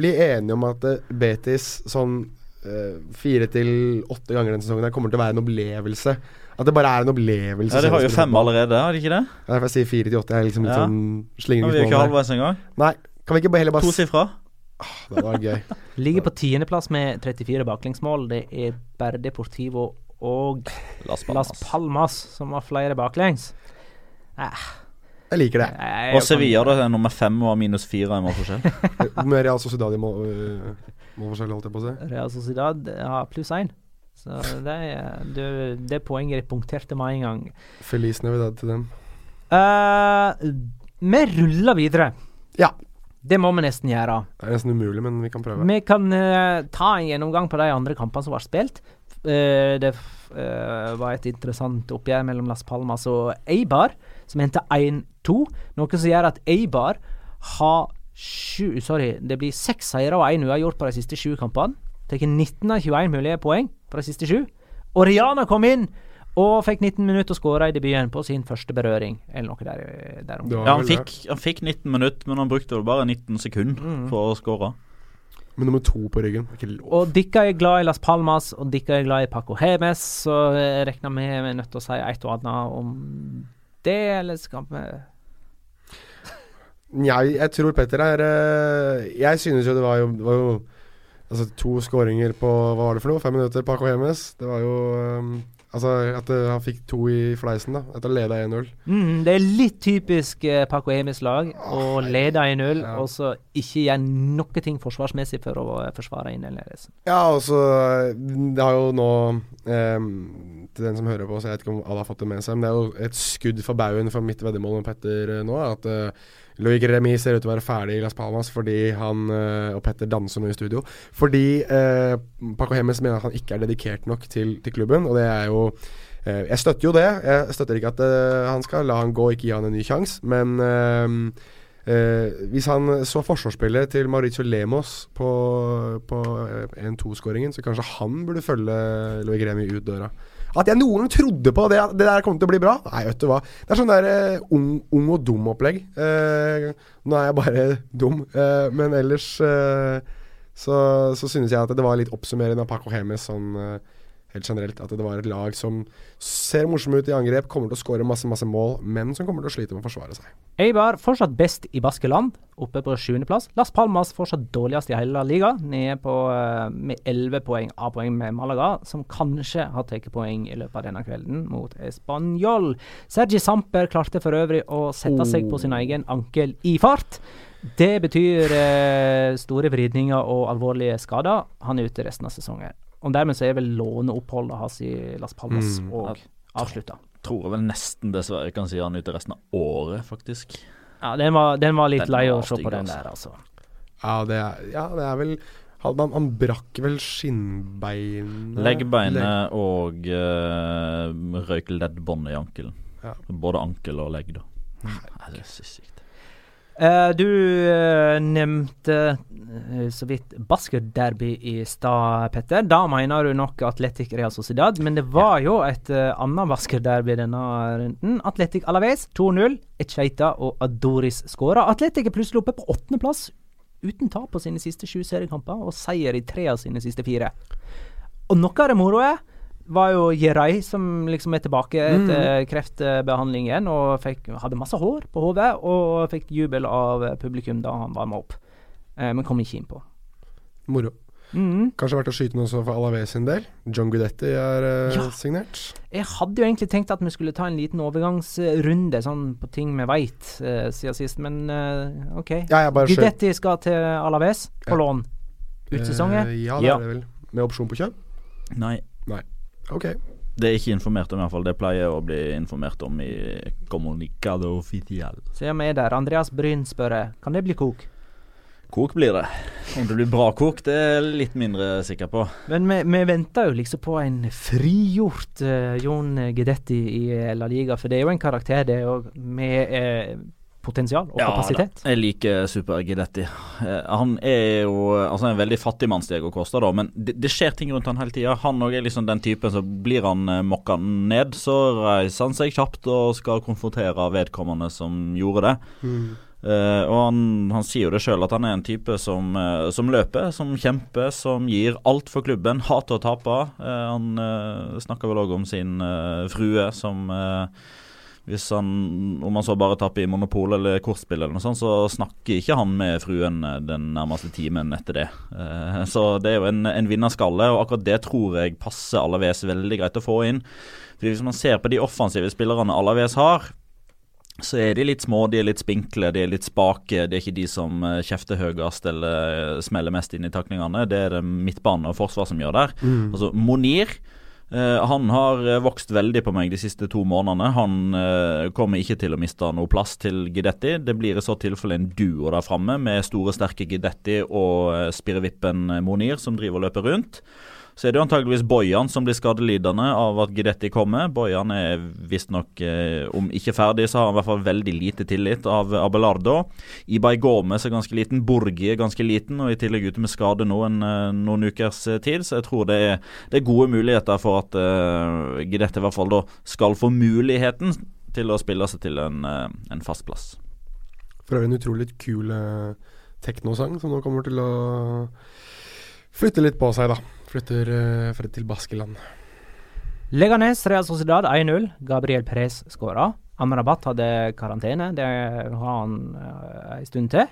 bli enige om at uh, Betis sånn uh, fire til åtte ganger denne sesongen kommer til å være en opplevelse? At det bare er en opplevelse. Ja, De har jo fem allerede, har de ikke det? Ja, jeg sier fire til åtte. Jeg er liksom litt ja. sånn slingringsmonn. Vi ikke halvveis engang. Nei. Kan vi ikke heller bare Tosifra? Ah, det var gøy. *laughs* Ligger på tiendeplass med 34 baklengsmål. Det er bare Deportivo og Las Palmas, Las Palmas som har flere baklengs. Eh. Jeg liker det. og Sevilla det er nummer fem og minus fire i målforskjell. *laughs* Med Real Sociedad i øh, målforskjell, holdt jeg på å si. Real Sociedad har pluss én. Så det, det, det poenget er punkterte med en gang. Feliz Navidad til dem. Uh, vi ruller videre. Ja. Det må vi nesten gjøre. Det er nesten umulig, men vi kan prøve. Vi kan uh, ta en gjennomgang på de andre kampene som var spilt. Uh, det uh, var et interessant oppgjør mellom Las Palmas og Eibar, som endte 1-2. Noe som gjør at Eibar har sju Sorry, det blir seks seire og én uavgjort på de siste sju kampene. Tar 19 av 21 mulige poeng på de siste sju. Oriana kom inn og fikk 19 minutter og skåra i debuten på sin første berøring, eller noe der, der Ja, han fikk, han fikk, 19 minutter, men han brukte bare 19 sekunder mm. for å skåre. Med nummer to på ryggen. Ikke lov. Og dere er glad i Las Palmas, og dere er glad i Paco Hemes, så jeg regner med vi er nødt til å si et og annet om det, eller skal vi Nei, jeg tror Petter er eh, Jeg synes jo det var jo, det var jo Altså to skåringer på Hva var det for noe? Fem minutter, Paco Hemes. Det var jo um, Altså at uh, han fikk to i fleisen, da. Etter å lede 1-0. Mm, det er litt typisk uh, Paco Hemis lag å oh, lede 1-0, ja. og så ikke gjøre noe ting forsvarsmessig for å uh, forsvare innledelsen. Ja, og så Det har jo nå um, Til den som hører på, så jeg vet ikke om alle har fått det med seg, men det er jo et skudd for baugen for mitt veddemål med Petter nå. At uh, Loic Remy ser ut til å være ferdig i Las Palmas fordi han uh, og Petter danser nå i studio. Fordi uh, Paco Hemmes mener at han ikke er dedikert nok til, til klubben, og det er jo uh, Jeg støtter jo det. Jeg støtter ikke at han skal la han gå, ikke gi han en ny sjanse, men hvis han så forsvarsspillet til Mauricio Lemos på, på 1-2-skåringen, så kanskje han burde følge Loic Remy ut døra. At jeg noen trodde på det, det der kom til å bli bra. Nei, vet du hva. Det er sånn der uh, ung, ung, og dum-opplegg. Uh, nå er jeg bare *laughs* dum, uh, men ellers så, så synes jeg at det var litt oppsummerende av Paco Hemes sånn helt generelt. At det var et lag som ser morsomme ut i angrep, kommer til å skåre masse masse mål, men som kommer til å slite med å forsvare seg. Eibar fortsatt best i Baskeland, oppe på sjuendeplass. Las Palmas fortsatt dårligst i hele liga, nede på uh, med elleve poeng A-poeng med Malaga, som kanskje har tatt poeng i løpet av denne kvelden mot Español. Sergi Samper klarte for øvrig å sette seg på sin egen ankel i fart. Det betyr eh, store vridninger og alvorlige skader. Han er ute resten av sesongen. Og dermed så er vel låneoppholdet hans i Las Palmas mm. og avslutta. Tror jeg vel nesten dessverre kan si han ute resten av året, faktisk. Ja, den var, den var litt den lei å se på den der, altså. Ja, det er, ja, det er vel han, han, brakk vel skinnbeinet Leggbeinet Legg. og uh, røyk leddbåndet i ankelen. Ja. Både ankel og legg, da. Nei, Det er sykt. Uh, du uh, nevnte uh, så vidt basketderby i stad, Petter. Da mener du nok Atletic Real Sociedad, men det var ja. jo et annet basketderby denne runden. Atletic Alaves 2-0. Echeita og Adoris skåra. Atletic er plutselig oppe på åttendeplass uten tap på sine siste sju seriekamper, og seier i tre av sine siste fire. Og noe av det moroe var jo Jerai som liksom er tilbake etter mm. kreftbehandling igjen. Og fikk, hadde masse hår på hodet og fikk jubel av publikum da han varma opp. Eh, men kom ikke innpå. Moro. Mm. Kanskje verdt å skyte noe for Alaves sin del. John Gudetti er eh, ja. signert. Jeg hadde jo egentlig tenkt at vi skulle ta en liten overgangsrunde sånn på ting vi veit eh, siden sist, men uh, OK. Ja, Gudetti skal til Alaves på ja. lån Utsesongen? ja, det ja. er det vel. Med opsjon på kjøp? Nei. Nei. Ok. Det er ikke informert om, i hvert fall. Det pleier å bli informert om i Comunicado Oficial. om jeg er der. Andreas Bryn spør kan det bli kok? Kok blir det. Om det blir bra kok, det er jeg litt mindre sikker på. Men vi, vi venter jo liksom på en frigjort uh, Jon Gedetti i La Liga, for det er jo en karakter, det òg, med uh, potensial og ja, kapasitet. Da. Jeg liker Super Gedetti. Uh, han er jo altså en veldig fattig mann, Diego Costa, da, men det, det, skjer ting rundt han hele tida. Han òg er liksom den typen som blir han uh, mokka ned, så reiser han seg kjapt og skal konfrontere vedkommende som gjorde det. Mm. Uh, og han, han, sier jo det sjøl at han er en type som, uh, som, løper, som kjemper, som gir alt for klubben. Hater å tape. Uh, han snakker vel òg om sin frue som hvis han, Om han så bare tapper i Monopol eller kortspill, eller noe sånt, så snakker ikke han med fruen den nærmeste timen etter det. så det er jo en, en vinnerskalle, og akkurat det tror jeg passer Alaves veldig greit å få inn. Fordi Hvis man ser på de offensive spillerne Alaves har, så er de litt små, de er litt spinkle, de er litt spake. Det er ikke de som uh, kjefter høyest eller smeller mest inn i taklingene. Det er det midtbane og forsvar som gjør der. Mm. Altså Monir han har vokst veldig på meg de siste to månedene. Han kommer ikke til å miste noe plass til Gidetti. Det blir i så tilfelle en duo der framme med store, sterke Gidetti og spirrevippen Monir som driver og løper rundt. Så er det jo antageligvis Bojan som blir skadelidende av at Gidetti kommer. Bojan er visstnok, eh, om ikke ferdig, så har han i hvert fall veldig lite tillit av Abelardo. Ibai Gomez er ganske liten, Borgi er ganske liten, og i tillegg ute med skade nå en, eh, noen ukers eh, tid. Så jeg tror det er, det er gode muligheter for at eh, Gidetti i hvert fall da skal få muligheten til å spille seg til en, uh, en fast plass. For øvrig en utrolig kul teknosang som nå kommer til å flytte litt på seg, da. Flytter uh, til Baskeland. Leganes Real Sociedad 1-0. Gabriel Perez skåra. Amrabat hadde karantene. Det har han uh, en stund til.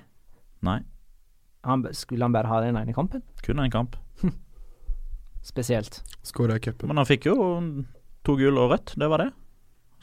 Nei. Han, skulle han bare ha den ene kampen? Kun én kamp. *laughs* Spesielt. Skåra i cupen. Men han fikk jo to gull og rødt, det var det.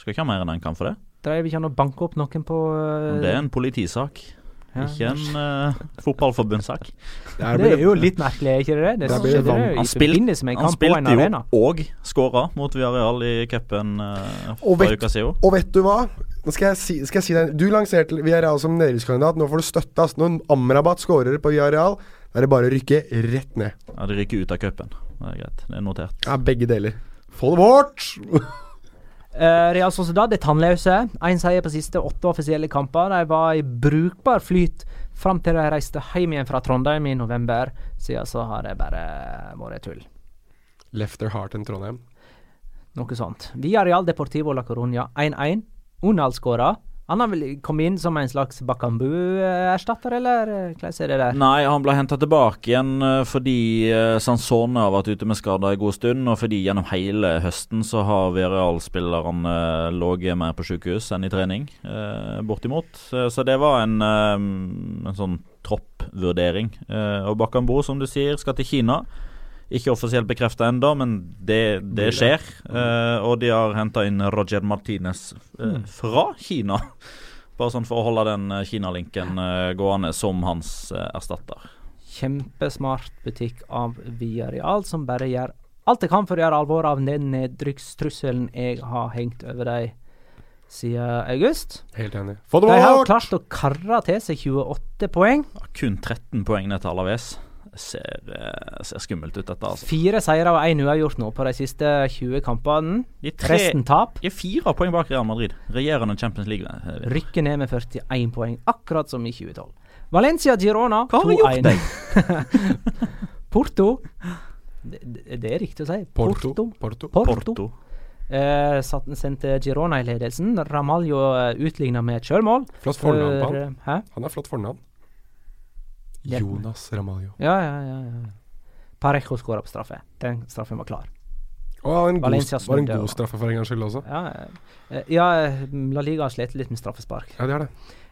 Skal ikke ha mer enn én kamp for det. Dreiv ikke han og banka opp noen på uh, Det er en politisak. Ja, ikke en uh, fotballforbundssak. Det, det, er jo litt merkelig, er ikke det? Det, det skjedde det han, spil, han spilte jo og skåra mot Villarreal i cupen uh, for uke siden. Og vet du hva? Nå skal jeg si, skal jeg si deg Du lanserte Villarreal som nedrykkskandidat. Nå får du støtte. Altså. Når Amrabat skårer på Villarreal, da er det bare å rykke rett ned. Ja, De rykker ut av cupen. Det er greit. Det er notert. Ja, begge deler. Få det bort! Uh, Real Sociedad er tannløse. Én seier på siste åtte offisielle kamper. De var i brukbar flyt fram til de reiste hjem igjen fra Trondheim i november. Siden så har det bare vært tull. Left their heart in Trondheim. Noe sånt. Via Real Deportivo la Coruña 1-1. Unal skåra. Han har vel kommet inn som en slags Bakambu-erstatter, eller eh, hvordan er det der? Nei, han ble henta tilbake igjen eh, fordi eh, Sansone har vært ute med skader en god stund, og fordi gjennom hele høsten så har Vireal-spillerne ligget mer på sykehus enn i trening, bortimot. Så det var en, en sånn troppvurdering. Og Bakambu, som du sier, skal til Kina. Ikke offisielt bekrefta ennå, men det, det skjer. Uh, og de har henta inn Roger Martinez uh, fra Kina. *laughs* Bare sånn for å holde den eh, Kina-linken uh, gående som hans erstatter. Kjempesmart butikk av Viareal, som bare gjør alt jeg kan for å gjøre alvor av den nedrykkstrusselen jeg har hengt over dem siden august. Helt enig. Få det bort! De har klart å karre til seg 28 poeng. Kun 13 poeng ned til Alaves ser, eh, ser skummelt ut, dette. Altså. Fire seire og én uavgjort nå på de siste 20 kampene. Resten tap. De er fire poeng bak Real Madrid, regjerende Champions League. Eh, Rykker ned med 41 poeng, akkurat som i 2012. Valencia Girona 2-1. Hva har gjort deg? *laughs* Porto det, det, er riktig å si. Porto. Porto. Porto. Porto. Eh, sendte Girona i ledelsen. Ramaljo uh, utligna med et sjølmål. Flott fornavn på han. Han har flott fornavn. Jonas Ramallo. Ja, ja, ja. ja. Parejo skåra på straffe. Den straffen var klar. Og en god, var en god straffe for en gangs skyld også. Ja, ja, La Liga har slitt litt med straffespark. Ja, det er det.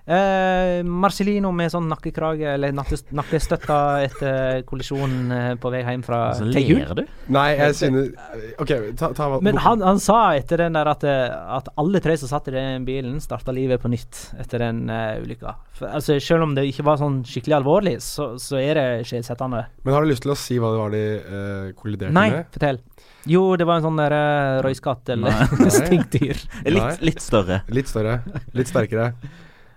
Eh, Marcellino med sånn nakkekrage, eller nakkestøtta etter kollisjonen eh, på vei hjem fra altså, Ler du? Nei, jeg synes OK, ta, ta Men han, han, sa etter den der at, eh, at alle tre som satt i den bilen, starta livet på nytt etter den uh, ulykka. Altså, selv om det ikke var sånn skikkelig alvorlig, så, så er det skjellsettende. Men har du lyst til å si hva det var de uh, kolliderte Nei, med? Nei, fortell. Jo, det var en sånn der uh, røyskatt eller *laughs* stinkdyr. Litt, litt større. Litt større. Litt sterkere.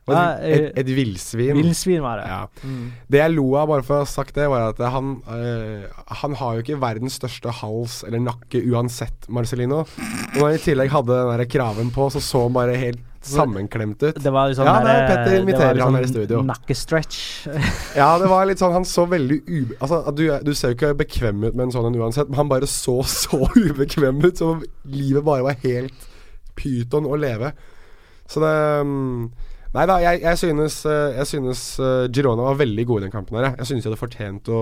Et, et, villsvin. Villsvin var det. Ja. Mm. Det jeg lo av, bare for å ha sagt det, var at han, øh, han har jo ikke verdens største hals eller nakke uansett, Marcelino. Og når han i tillegg hadde den der kraven på, så så han bare helt sammenklemt ut. Det var liksom ja, det er Petter inviterer han her i studio. Nakkestretch. *laughs* ja, det var litt sånn Han så veldig ube... Altså, du, du, ser jo ikke bekvem ut med en sånn en uansett, men han bare så så *laughs* ubekvem ut, som livet bare var helt pyton å leve. Så det um, Nei da, jeg, jeg, synes, eh, jeg synes uh, Girona var veldig gode i den kampen. her Jeg synes de hadde fortjent å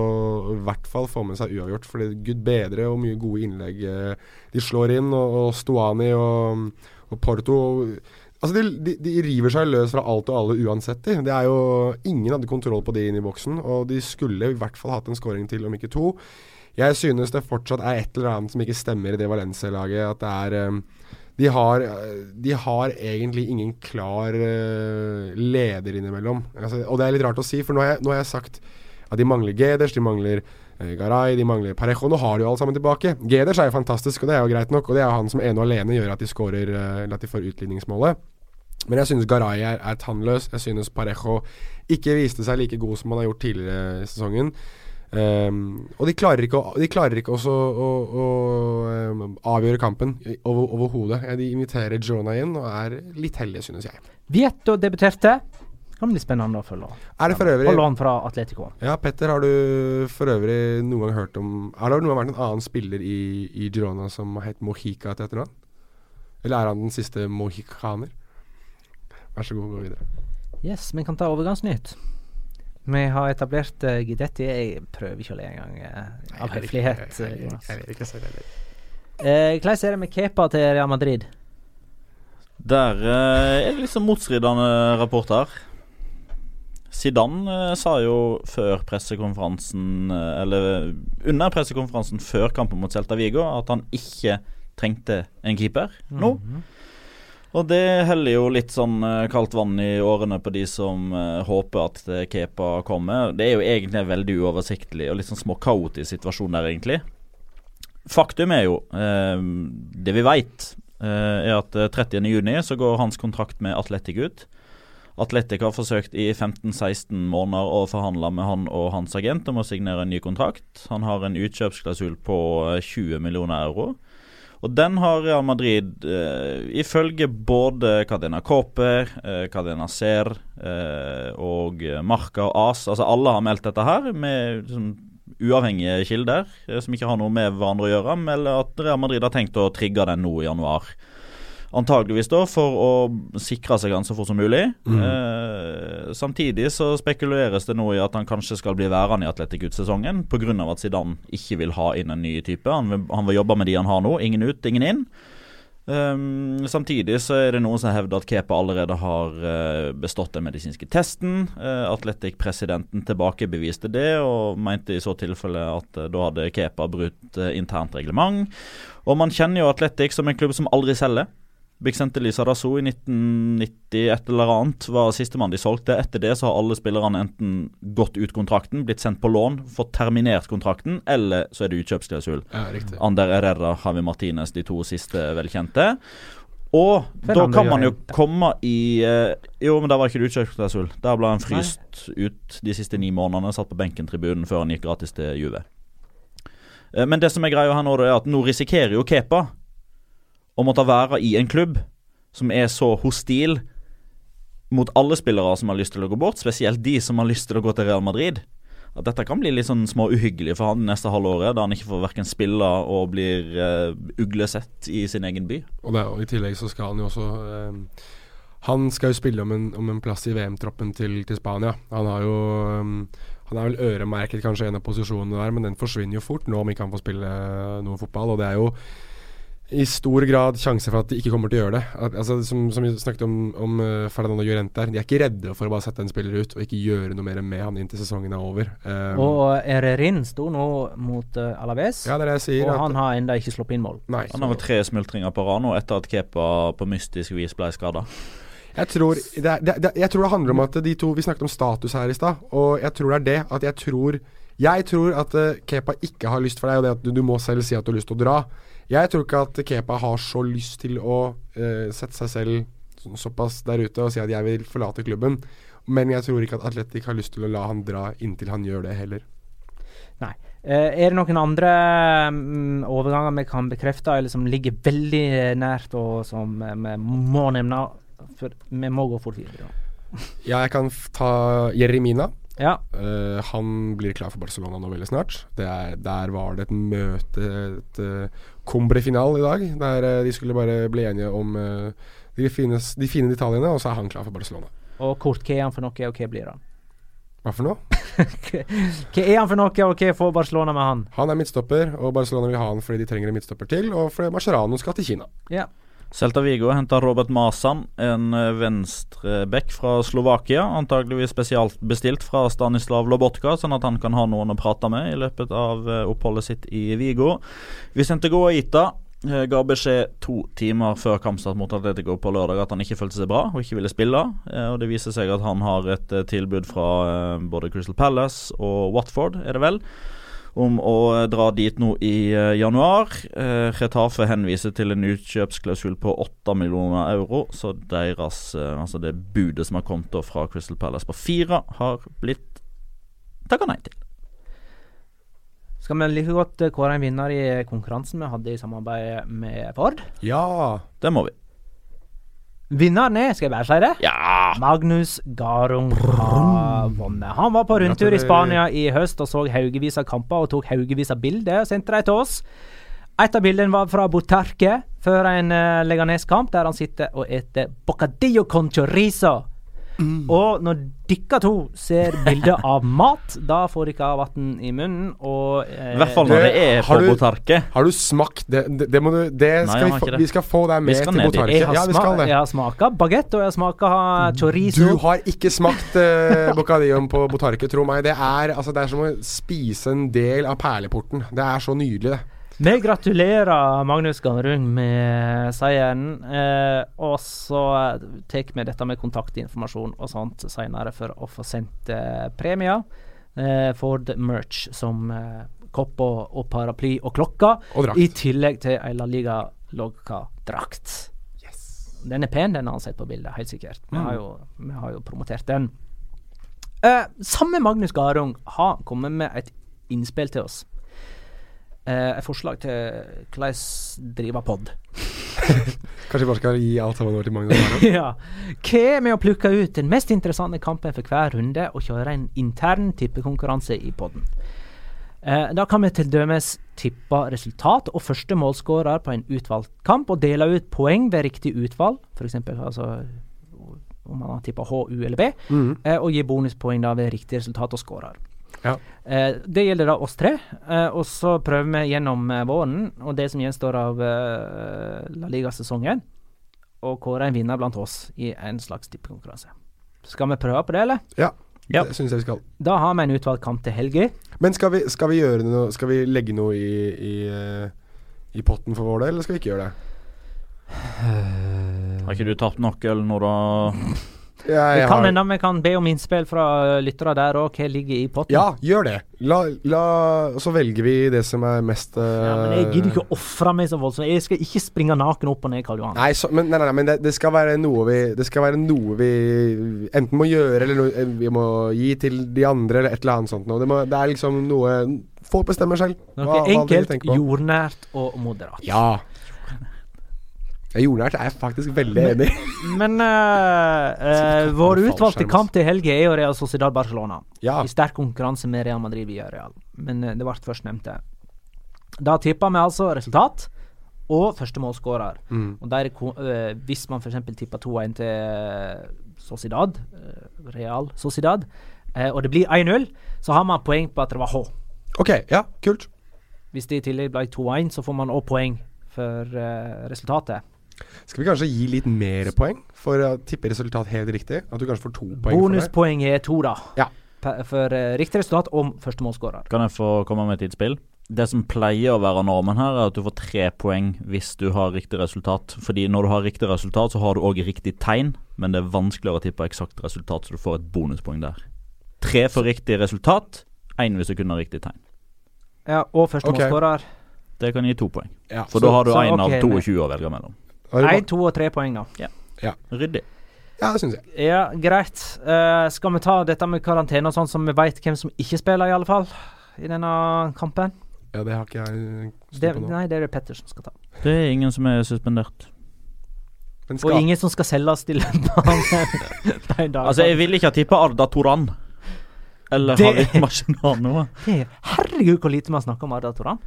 i hvert fall få med seg uavgjort. Fordi gud bedre og mye gode innlegg uh, de slår inn. Og, og Stuani og, og Porto og, Altså de, de, de, river seg løs fra alt og alle uansett. De. Det er jo Ingen hadde kontroll på de inn i boksen, og de skulle i hvert fall hatt en scoring til, om ikke to. Jeg synes det fortsatt er et eller annet som ikke stemmer i det Valencia-laget. At det er de har, de har, egentlig ingen klar uh, leder innimellom. Altså, og det er litt rart å si, for nå har jeg, nå har jeg sagt at de mangler Geders, de mangler uh, Garay, de mangler Parejo. Nå har de jo alle sammen tilbake. Geders er jo fantastisk, og det er jo greit nok. Og det er han som ene og alene gjør at de skårer, uh, at de får utligningsmålet. Men jeg synes Garay er, er tannløs. Jeg synes Parejo ikke viste seg like god som han har gjort tidligere i sesongen. Um, og de klarer ikke, å, de klarer ikke også å, å, å um, avgjøre kampen overhodet. Over de inviterer Jonah inn og er litt heldige, synes jeg. Vieto debuterte. Kan bli spennende å følge. Er det for øvrig Hold fra Atletico. Ja, Petter, har du for øvrig noen gang hørt om Har det noen gang vært en annen spiller i, i Girona som har hett Mojica til etternavn? Eller er han den siste mohikaner? Vær så god, gå videre. Yes, vi kan ta overgangsnytt. Vi har etablert uh, Gidetti. Jeg prøver ikke å le engang, uh, av høflighet. Hvordan er det med Kepa til Real Madrid? Der uh, er det liksom motstridende rapporter. Zidane uh, sa jo før pressekonferansen Eller under pressekonferansen før kampen mot Celta Vigo at han ikke trengte en keeper nå. Mm -hmm. Og det heller jo litt sånn uh, kaldt vann i årene på de som uh, håper at uh, Kepa kommer. Det er jo egentlig en veldig uoversiktlig og litt sånn småkaotisk situasjon der, egentlig. Faktum er jo, det vi veit, er at 30.6 så går hans kontrakt med Atletic ut. Atletic har forsøkt i 15-16 måneder å forhandle med han og hans agent om å signere en ny kontrakt. Han har en utkjøpsklausul på 20 millioner euro. Og den har Real Madrid, eh, ifølge både Cadena Coper, eh, Cadena Ser eh, og Marca og AS Altså alle har meldt dette her med liksom, uavhengige kilder eh, som ikke har noe med hverandre å gjøre, men at Real Madrid har tenkt å trigge den nå i januar. Antageligvis da for å sikre seg han så fort som mulig. Mm. Eh, samtidig så spekuleres det nå i at han kanskje skal bli værende i Atletic ut sesongen pga. at Zidane ikke vil ha inn en ny type. Han vil, han vil, jobbe med de han har nå. Ingen ut, ingen inn. Um, samtidig så er det noen som hevder at Kepa allerede har uh, bestått den medisinske testen. Uh, Atletic-presidenten tilbakebeviste det, og mente i så tilfelle at uh, da hadde Kepa brutt internt reglement. Og man kjenner jo Atletic som en klubb som aldri selger. Bixente Lizarazu i 1990 et eller annet var sistemann de solgte. Etter det så har alle spillerne enten gått ut kontrakten, blitt sendt på lån, fått terminert kontrakten, eller så er det utkjøpsklausul. Ja, Ander Herrera, Javi Martinez, de to siste velkjente. Og da kan man jo komme i uh, Jo, men der var ikke det utkjøpsklausul. Der ble han fryst Nei. ut de siste ni månedene, satt på benken tribunen før han gikk gratis til Juve. Uh, men det som er greia her nå, er at nå risikerer jo Kepa å måtte være i en klubb som er så hostil mot alle spillere som har lyst til å gå bort, spesielt de som har lyst til å gå til Real Madrid. At dette kan bli litt sånn små uhyggelig for han neste halvåret, da han ikke får verken spille og blir uh, uglesett i sin egen by. Og, det, og, I tillegg så skal han jo også uh, Han skal jo spille om en, om en plass i VM-troppen til, til, Spania. Han har jo um, Han er vel øremerket kanskje en av posisjonene der, men den forsvinner jo fort nå om ikke han får spille noe fotball. Og det er jo i stor grad sjanse for at de ikke kommer til å gjøre det. At, altså, som, som, vi snakket om, om uh, Fernando Llorente der, De er ikke redde for å bare sette en spiller ut og ikke gjøre noe mer med han inntil sesongen er over. Um, og Ererin sto nå mot uh, Alaves, ja, det er det jeg sier, og han har ennå ikke sluppet inn mål. Nei, han har vel tre smultringer på rad nå etter at Kepa på mystisk vis ble skada. Jeg tror det, det, det, jeg tror det handler om at de to Vi snakket om status her i stad, og jeg tror det er det at jeg tror Jeg tror at uh, Kepa ikke har lyst for deg, og det at du, du må selv si at du har lyst til å dra. Jeg tror ikke at Kepa har så lyst til å uh, sette seg selv såpass der ute og si at jeg vil forlate klubben. Men jeg tror ikke at Atletic har lyst til å la han dra inntil han gjør det heller. Nei. Uh, er det noen andre um, overganger vi kan bekrefte, eller som ligger veldig nært, og som uh, vi må nevne? For vi må gå fort videre. ja, jeg kan ta Jeremina. Ja. Uh, han blir klar for Barcelona nå veldig snart. Er, der var det et møte, et uh, Combre-final i dag, der uh, de skulle bare bli enige om uh, de, fines, de fine detaljene, og så er han klar for Barcelona. Og kort, hva er han for noe, og hva blir han? Hva for noe? *laughs* hva er han for noe, og hva får Barcelona med han? Han er midtstopper, og Barcelona vil ha han fordi de trenger en midtstopper til, og fordi Mascherano skal til Kina. Ja. Celta Vigo henter Robert Masan, en venstreback fra Slovakia. Antageligvis spesialt bestilt fra Stanislav Lobotka, sånn at han kan ha noen å prate med i løpet av oppholdet sitt i Vigo. Vicente Goaita Eh, ga beskjed to timer før kampstart mot Atletico på lørdag at han ikke følte seg bra og ikke ville spille. Eh, og Det viser seg at han har et eh, tilbud fra både Crystal Palace og Watford, er det vel, om å dra dit nå i januar. Retafe henviser til en utkjøpsklausul på 8 millioner euro, så deres, altså det budet som har kommet fra Crystal Palace på fire, har blitt takka nei til. Skal vi like godt eh, kåre en vinner i konkurransen vi hadde i samarbeid med Ford? Ja, det må vi. Vinneren er, skal jeg bare si det, ja. Magnus Garung har vunnet. Han var på rundtur i Spania i høst og så haugevis av kamper og tok haugevis av bilder og sendte dem til oss. Et av bildene var fra Botarque før en uh, Leganes-kamp, der han sitter og eter bocadillo con chorizo Mm. Og når dere to ser bilder av mat, da får dere vann i munnen. Og eh, I hvert fall når det er på botarke. Har du smakt det? Det, det må du det skal Nei, vi, vi, skal få deg med til botarke. Jeg har, ja, vi jeg har smaka bagett, og jeg har smaka chorizo. Du har ikke smakt eh, bocadilloen på botarke, tro meg. Det er, altså, det er som å spise en del av perleporten. Det er så nydelig, det. Vi gratulerer Magnus Garung med seieren. Eh, og så tar vi dette med kontaktinformasjon og sånt senere for å få sendt eh, premier. Eh, Ford merch som eh, kopp og, og, paraply og klokka. Og I tillegg til ei La Liga-logga-drakt. Yes. Den er pen, den har han sett på bildet, helt sikkert. Vi, mm. har, jo, vi har jo promotert den. Eh, samme Magnus Garung har kommet med et innspill til oss. Eh, et forslag til hvordan drive pod. *laughs* Kanskje vi bare skal gi alt sammen over til Magnus? *laughs* ja. Hva med å plukke ut den mest interessante kampen for hver runde og kjøre en intern tippekonkurranse i poden? Eh, da kan vi dømes tippe resultat og første målskårer på en utvalgt kamp, og dele ut poeng ved riktig utvalg, f.eks. Altså, om man har tippa H, U eller B, mm. eh, og gi bonuspoeng da ved riktig resultat og skårer. Ja. Eh, det gjelder da oss tre. Eh, og så prøver vi gjennom eh, våren og det som gjenstår av eh, La Liga-sesongen, og kåre en vinner blant oss i en slags tippekonkurranse. Skal vi prøve på det, eller? Ja. Ja. Det syns jeg vi skal. Da har vi en utvalgt kamp til helga. Men skal vi, skal vi, gjøre noe Skal vi legge noe i, i, eh, i potten for vår del, eller skal vi ikke gjøre det? Har ikke du tapt nøkkelen når du *laughs* har ja, det kan hende vi kan be om innspill fra lyttere der òg. Hva ligger i potten? Ja, gjør det. La, la, så velger vi det som er mest uh, ja, Men Jeg gidder ikke å ofre meg så voldsomt. Jeg skal ikke springe naken opp og ned Karl Johan. Nei, så, men, nei, nei, men det, det, skal være noe vi Det skal være noe vi enten må gjøre, eller noe eh, vi må gi til de andre, eller et eller annet sånt noe. Det, må, det er liksom noe Folk bestemmer selv. Noe enkelt, jordnært og moderat. Ja. Jordnært er jeg faktisk veldig enig i. Men uh, uh, vår utvalgte kamp til helga er jo Real Sociedad Barcelona. Ja. I sterk konkurranse med Real Madrid via Real. Men uh, det ble først nevnte. Da tippa vi altså resultat og første målskårer. Mm. Og der, hvis man f.eks. tipper 2-1 til Sociedad, Real Sociedad, og det blir 1-0, så har man poeng på at det var H. Ok, ja, kult. Hvis det i tillegg ble 2-1, så får man òg poeng for resultatet. Skal vi kanskje gi litt mer poeng for å tippe resultat helt riktig? At du kanskje får to poeng Bonuspoeng er to, da. Ja. For uh, riktig resultat om førstemålsskårer. Kan jeg få komme med et innspill? Det som pleier å være normen her, er at du får tre poeng hvis du har riktig resultat. Fordi når du har riktig resultat, så har du òg riktig tegn, men det er vanskeligere å tippe eksakt resultat, så du får et bonuspoeng der. Tre for riktig resultat, én hvis du kunne ha riktig tegn. Ja, og førstemålsskårer. okay. Det kan gi to poeng. Ja, For så, da har du én okay, av 22 å velge mellom. Én, to og tre poeng, da. Ja. Ja. Ryddig. Ja, det syns jeg. Ja, greit. Uh, skal vi ta dette med karantene og sånn, så vi veit hvem som ikke spiller, i alle fall? I denne kampen? Ja, det har ikke jeg det, på nå. Nei, det er det Petter som skal ta. Det er ingen som er suspendert. Og ingen som skal selges til *laughs* Altså, jeg vil ikke ha tippa Arda Toran. Eller det, Harit Mashinano. Herregud, hvor lite vi har snakka om Arda Toran.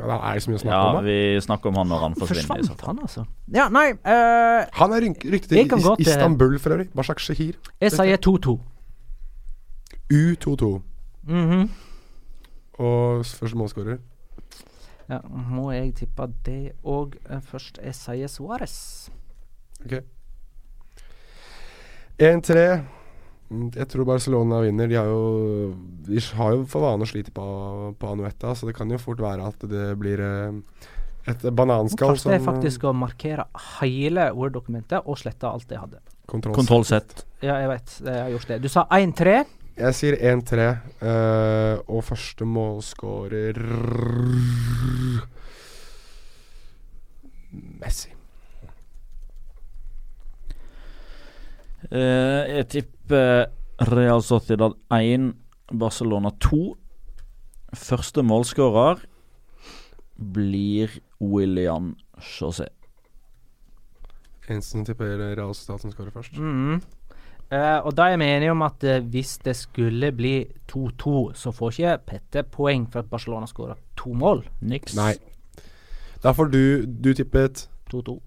Ja, det er så mye å snakke ja, om. Ja, vi snakker om han når han forsvinner. Forsvant han, altså? Ja, nei uh, Han er ryktet til Istanbul, for øvrig. Bashak Shahir. Jeg sier 2-2. U22. Mm -hmm. Og første målskårer? Ja, må jeg tippe det òg først. Jeg sier Suárez. Ok. 1-3. Jeg tror Barcelona vinner. De har jo, de har jo for vane å slite på, på Anuetta, så det kan jo fort være at det blir eh, et bananskall som er faktisk å markere hele Word-dokumentet og slette alt jeg hadde. Kontroll sett. Ja, jeg vet. Jeg har gjort det. Du sa 1-3. Jeg sier 1-3, uh, eh, og første målskårer Messi. Uh, jeg tipper Real Sociedad 1, Barcelona 2. Første målskårer blir William José. Eneste som tipper Real Sociedad som skårer først. Mm. Uh, og da er vi enige om at uh, hvis det skulle bli 2-2, så får ikke Petter poeng for at Barcelona skårer to mål. Niks. Nei. Da får du Du tippet 2-2.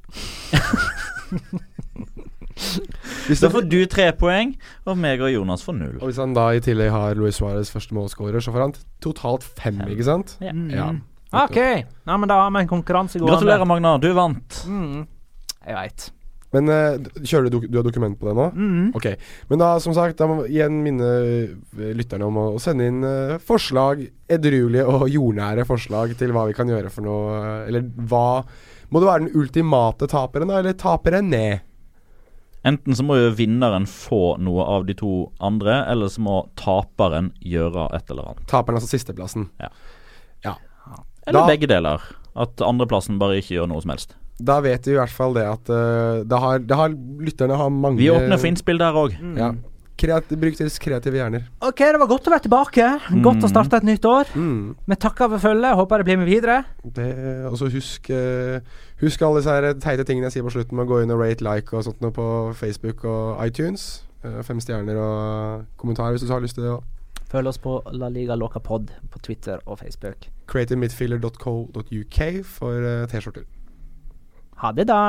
*laughs* *laughs* *laughs* da får du tre poeng, og meg og Jonas får null. Og Hvis han da i tillegg har Luis Suárez første målskårer, så får han totalt fem, fem. ikke sant? Ja. Mm. ja. OK. Nei, men da har vi en konkurranse gående. Gratulerer, Magna. Du vant. Mm. Jeg veit. Men uh, kjører du, du har dokument på det nå? Mm. Ok. Men da, som sagt, da må igjen minne eh, lytterne om å, å sende inn uh, forslag, edruelige og jordnære forslag til hva vi kan gjøre for noe. Eller hva Må det være den ultimate taperen, da, eller taperen ned? Enten så må jo vinneren få noe av de to andre, eller så må taperen gjøre et eller annet. Taperen, altså sisteplassen? Ja. ja. Eller da, begge deler. At andreplassen bare ikke gjør noe som helst. Da vet vi i hvert fall det at uh, det har, det har, lytterne har mange Vi åpner for innspill der òg. Mm. Ja. Kreat, bruk deres kreative hjerner. Ok, det var godt å være tilbake. Godt mm. å starte et nytt år. Mm. Vi takker for følget. Håper det blir med videre. Og så husk uh, Husk alle disse teite tingene jeg sier på slutten med å gå inn og rate, like og sånt noe på Facebook og iTunes. Uh, fem stjerner og kommentarer hvis du har lyst til det. Følg oss på La Liga Loca Pod på Twitter og Facebook. Creativemidfielder.co.uk for uh, T-skjorter. Ha det, da.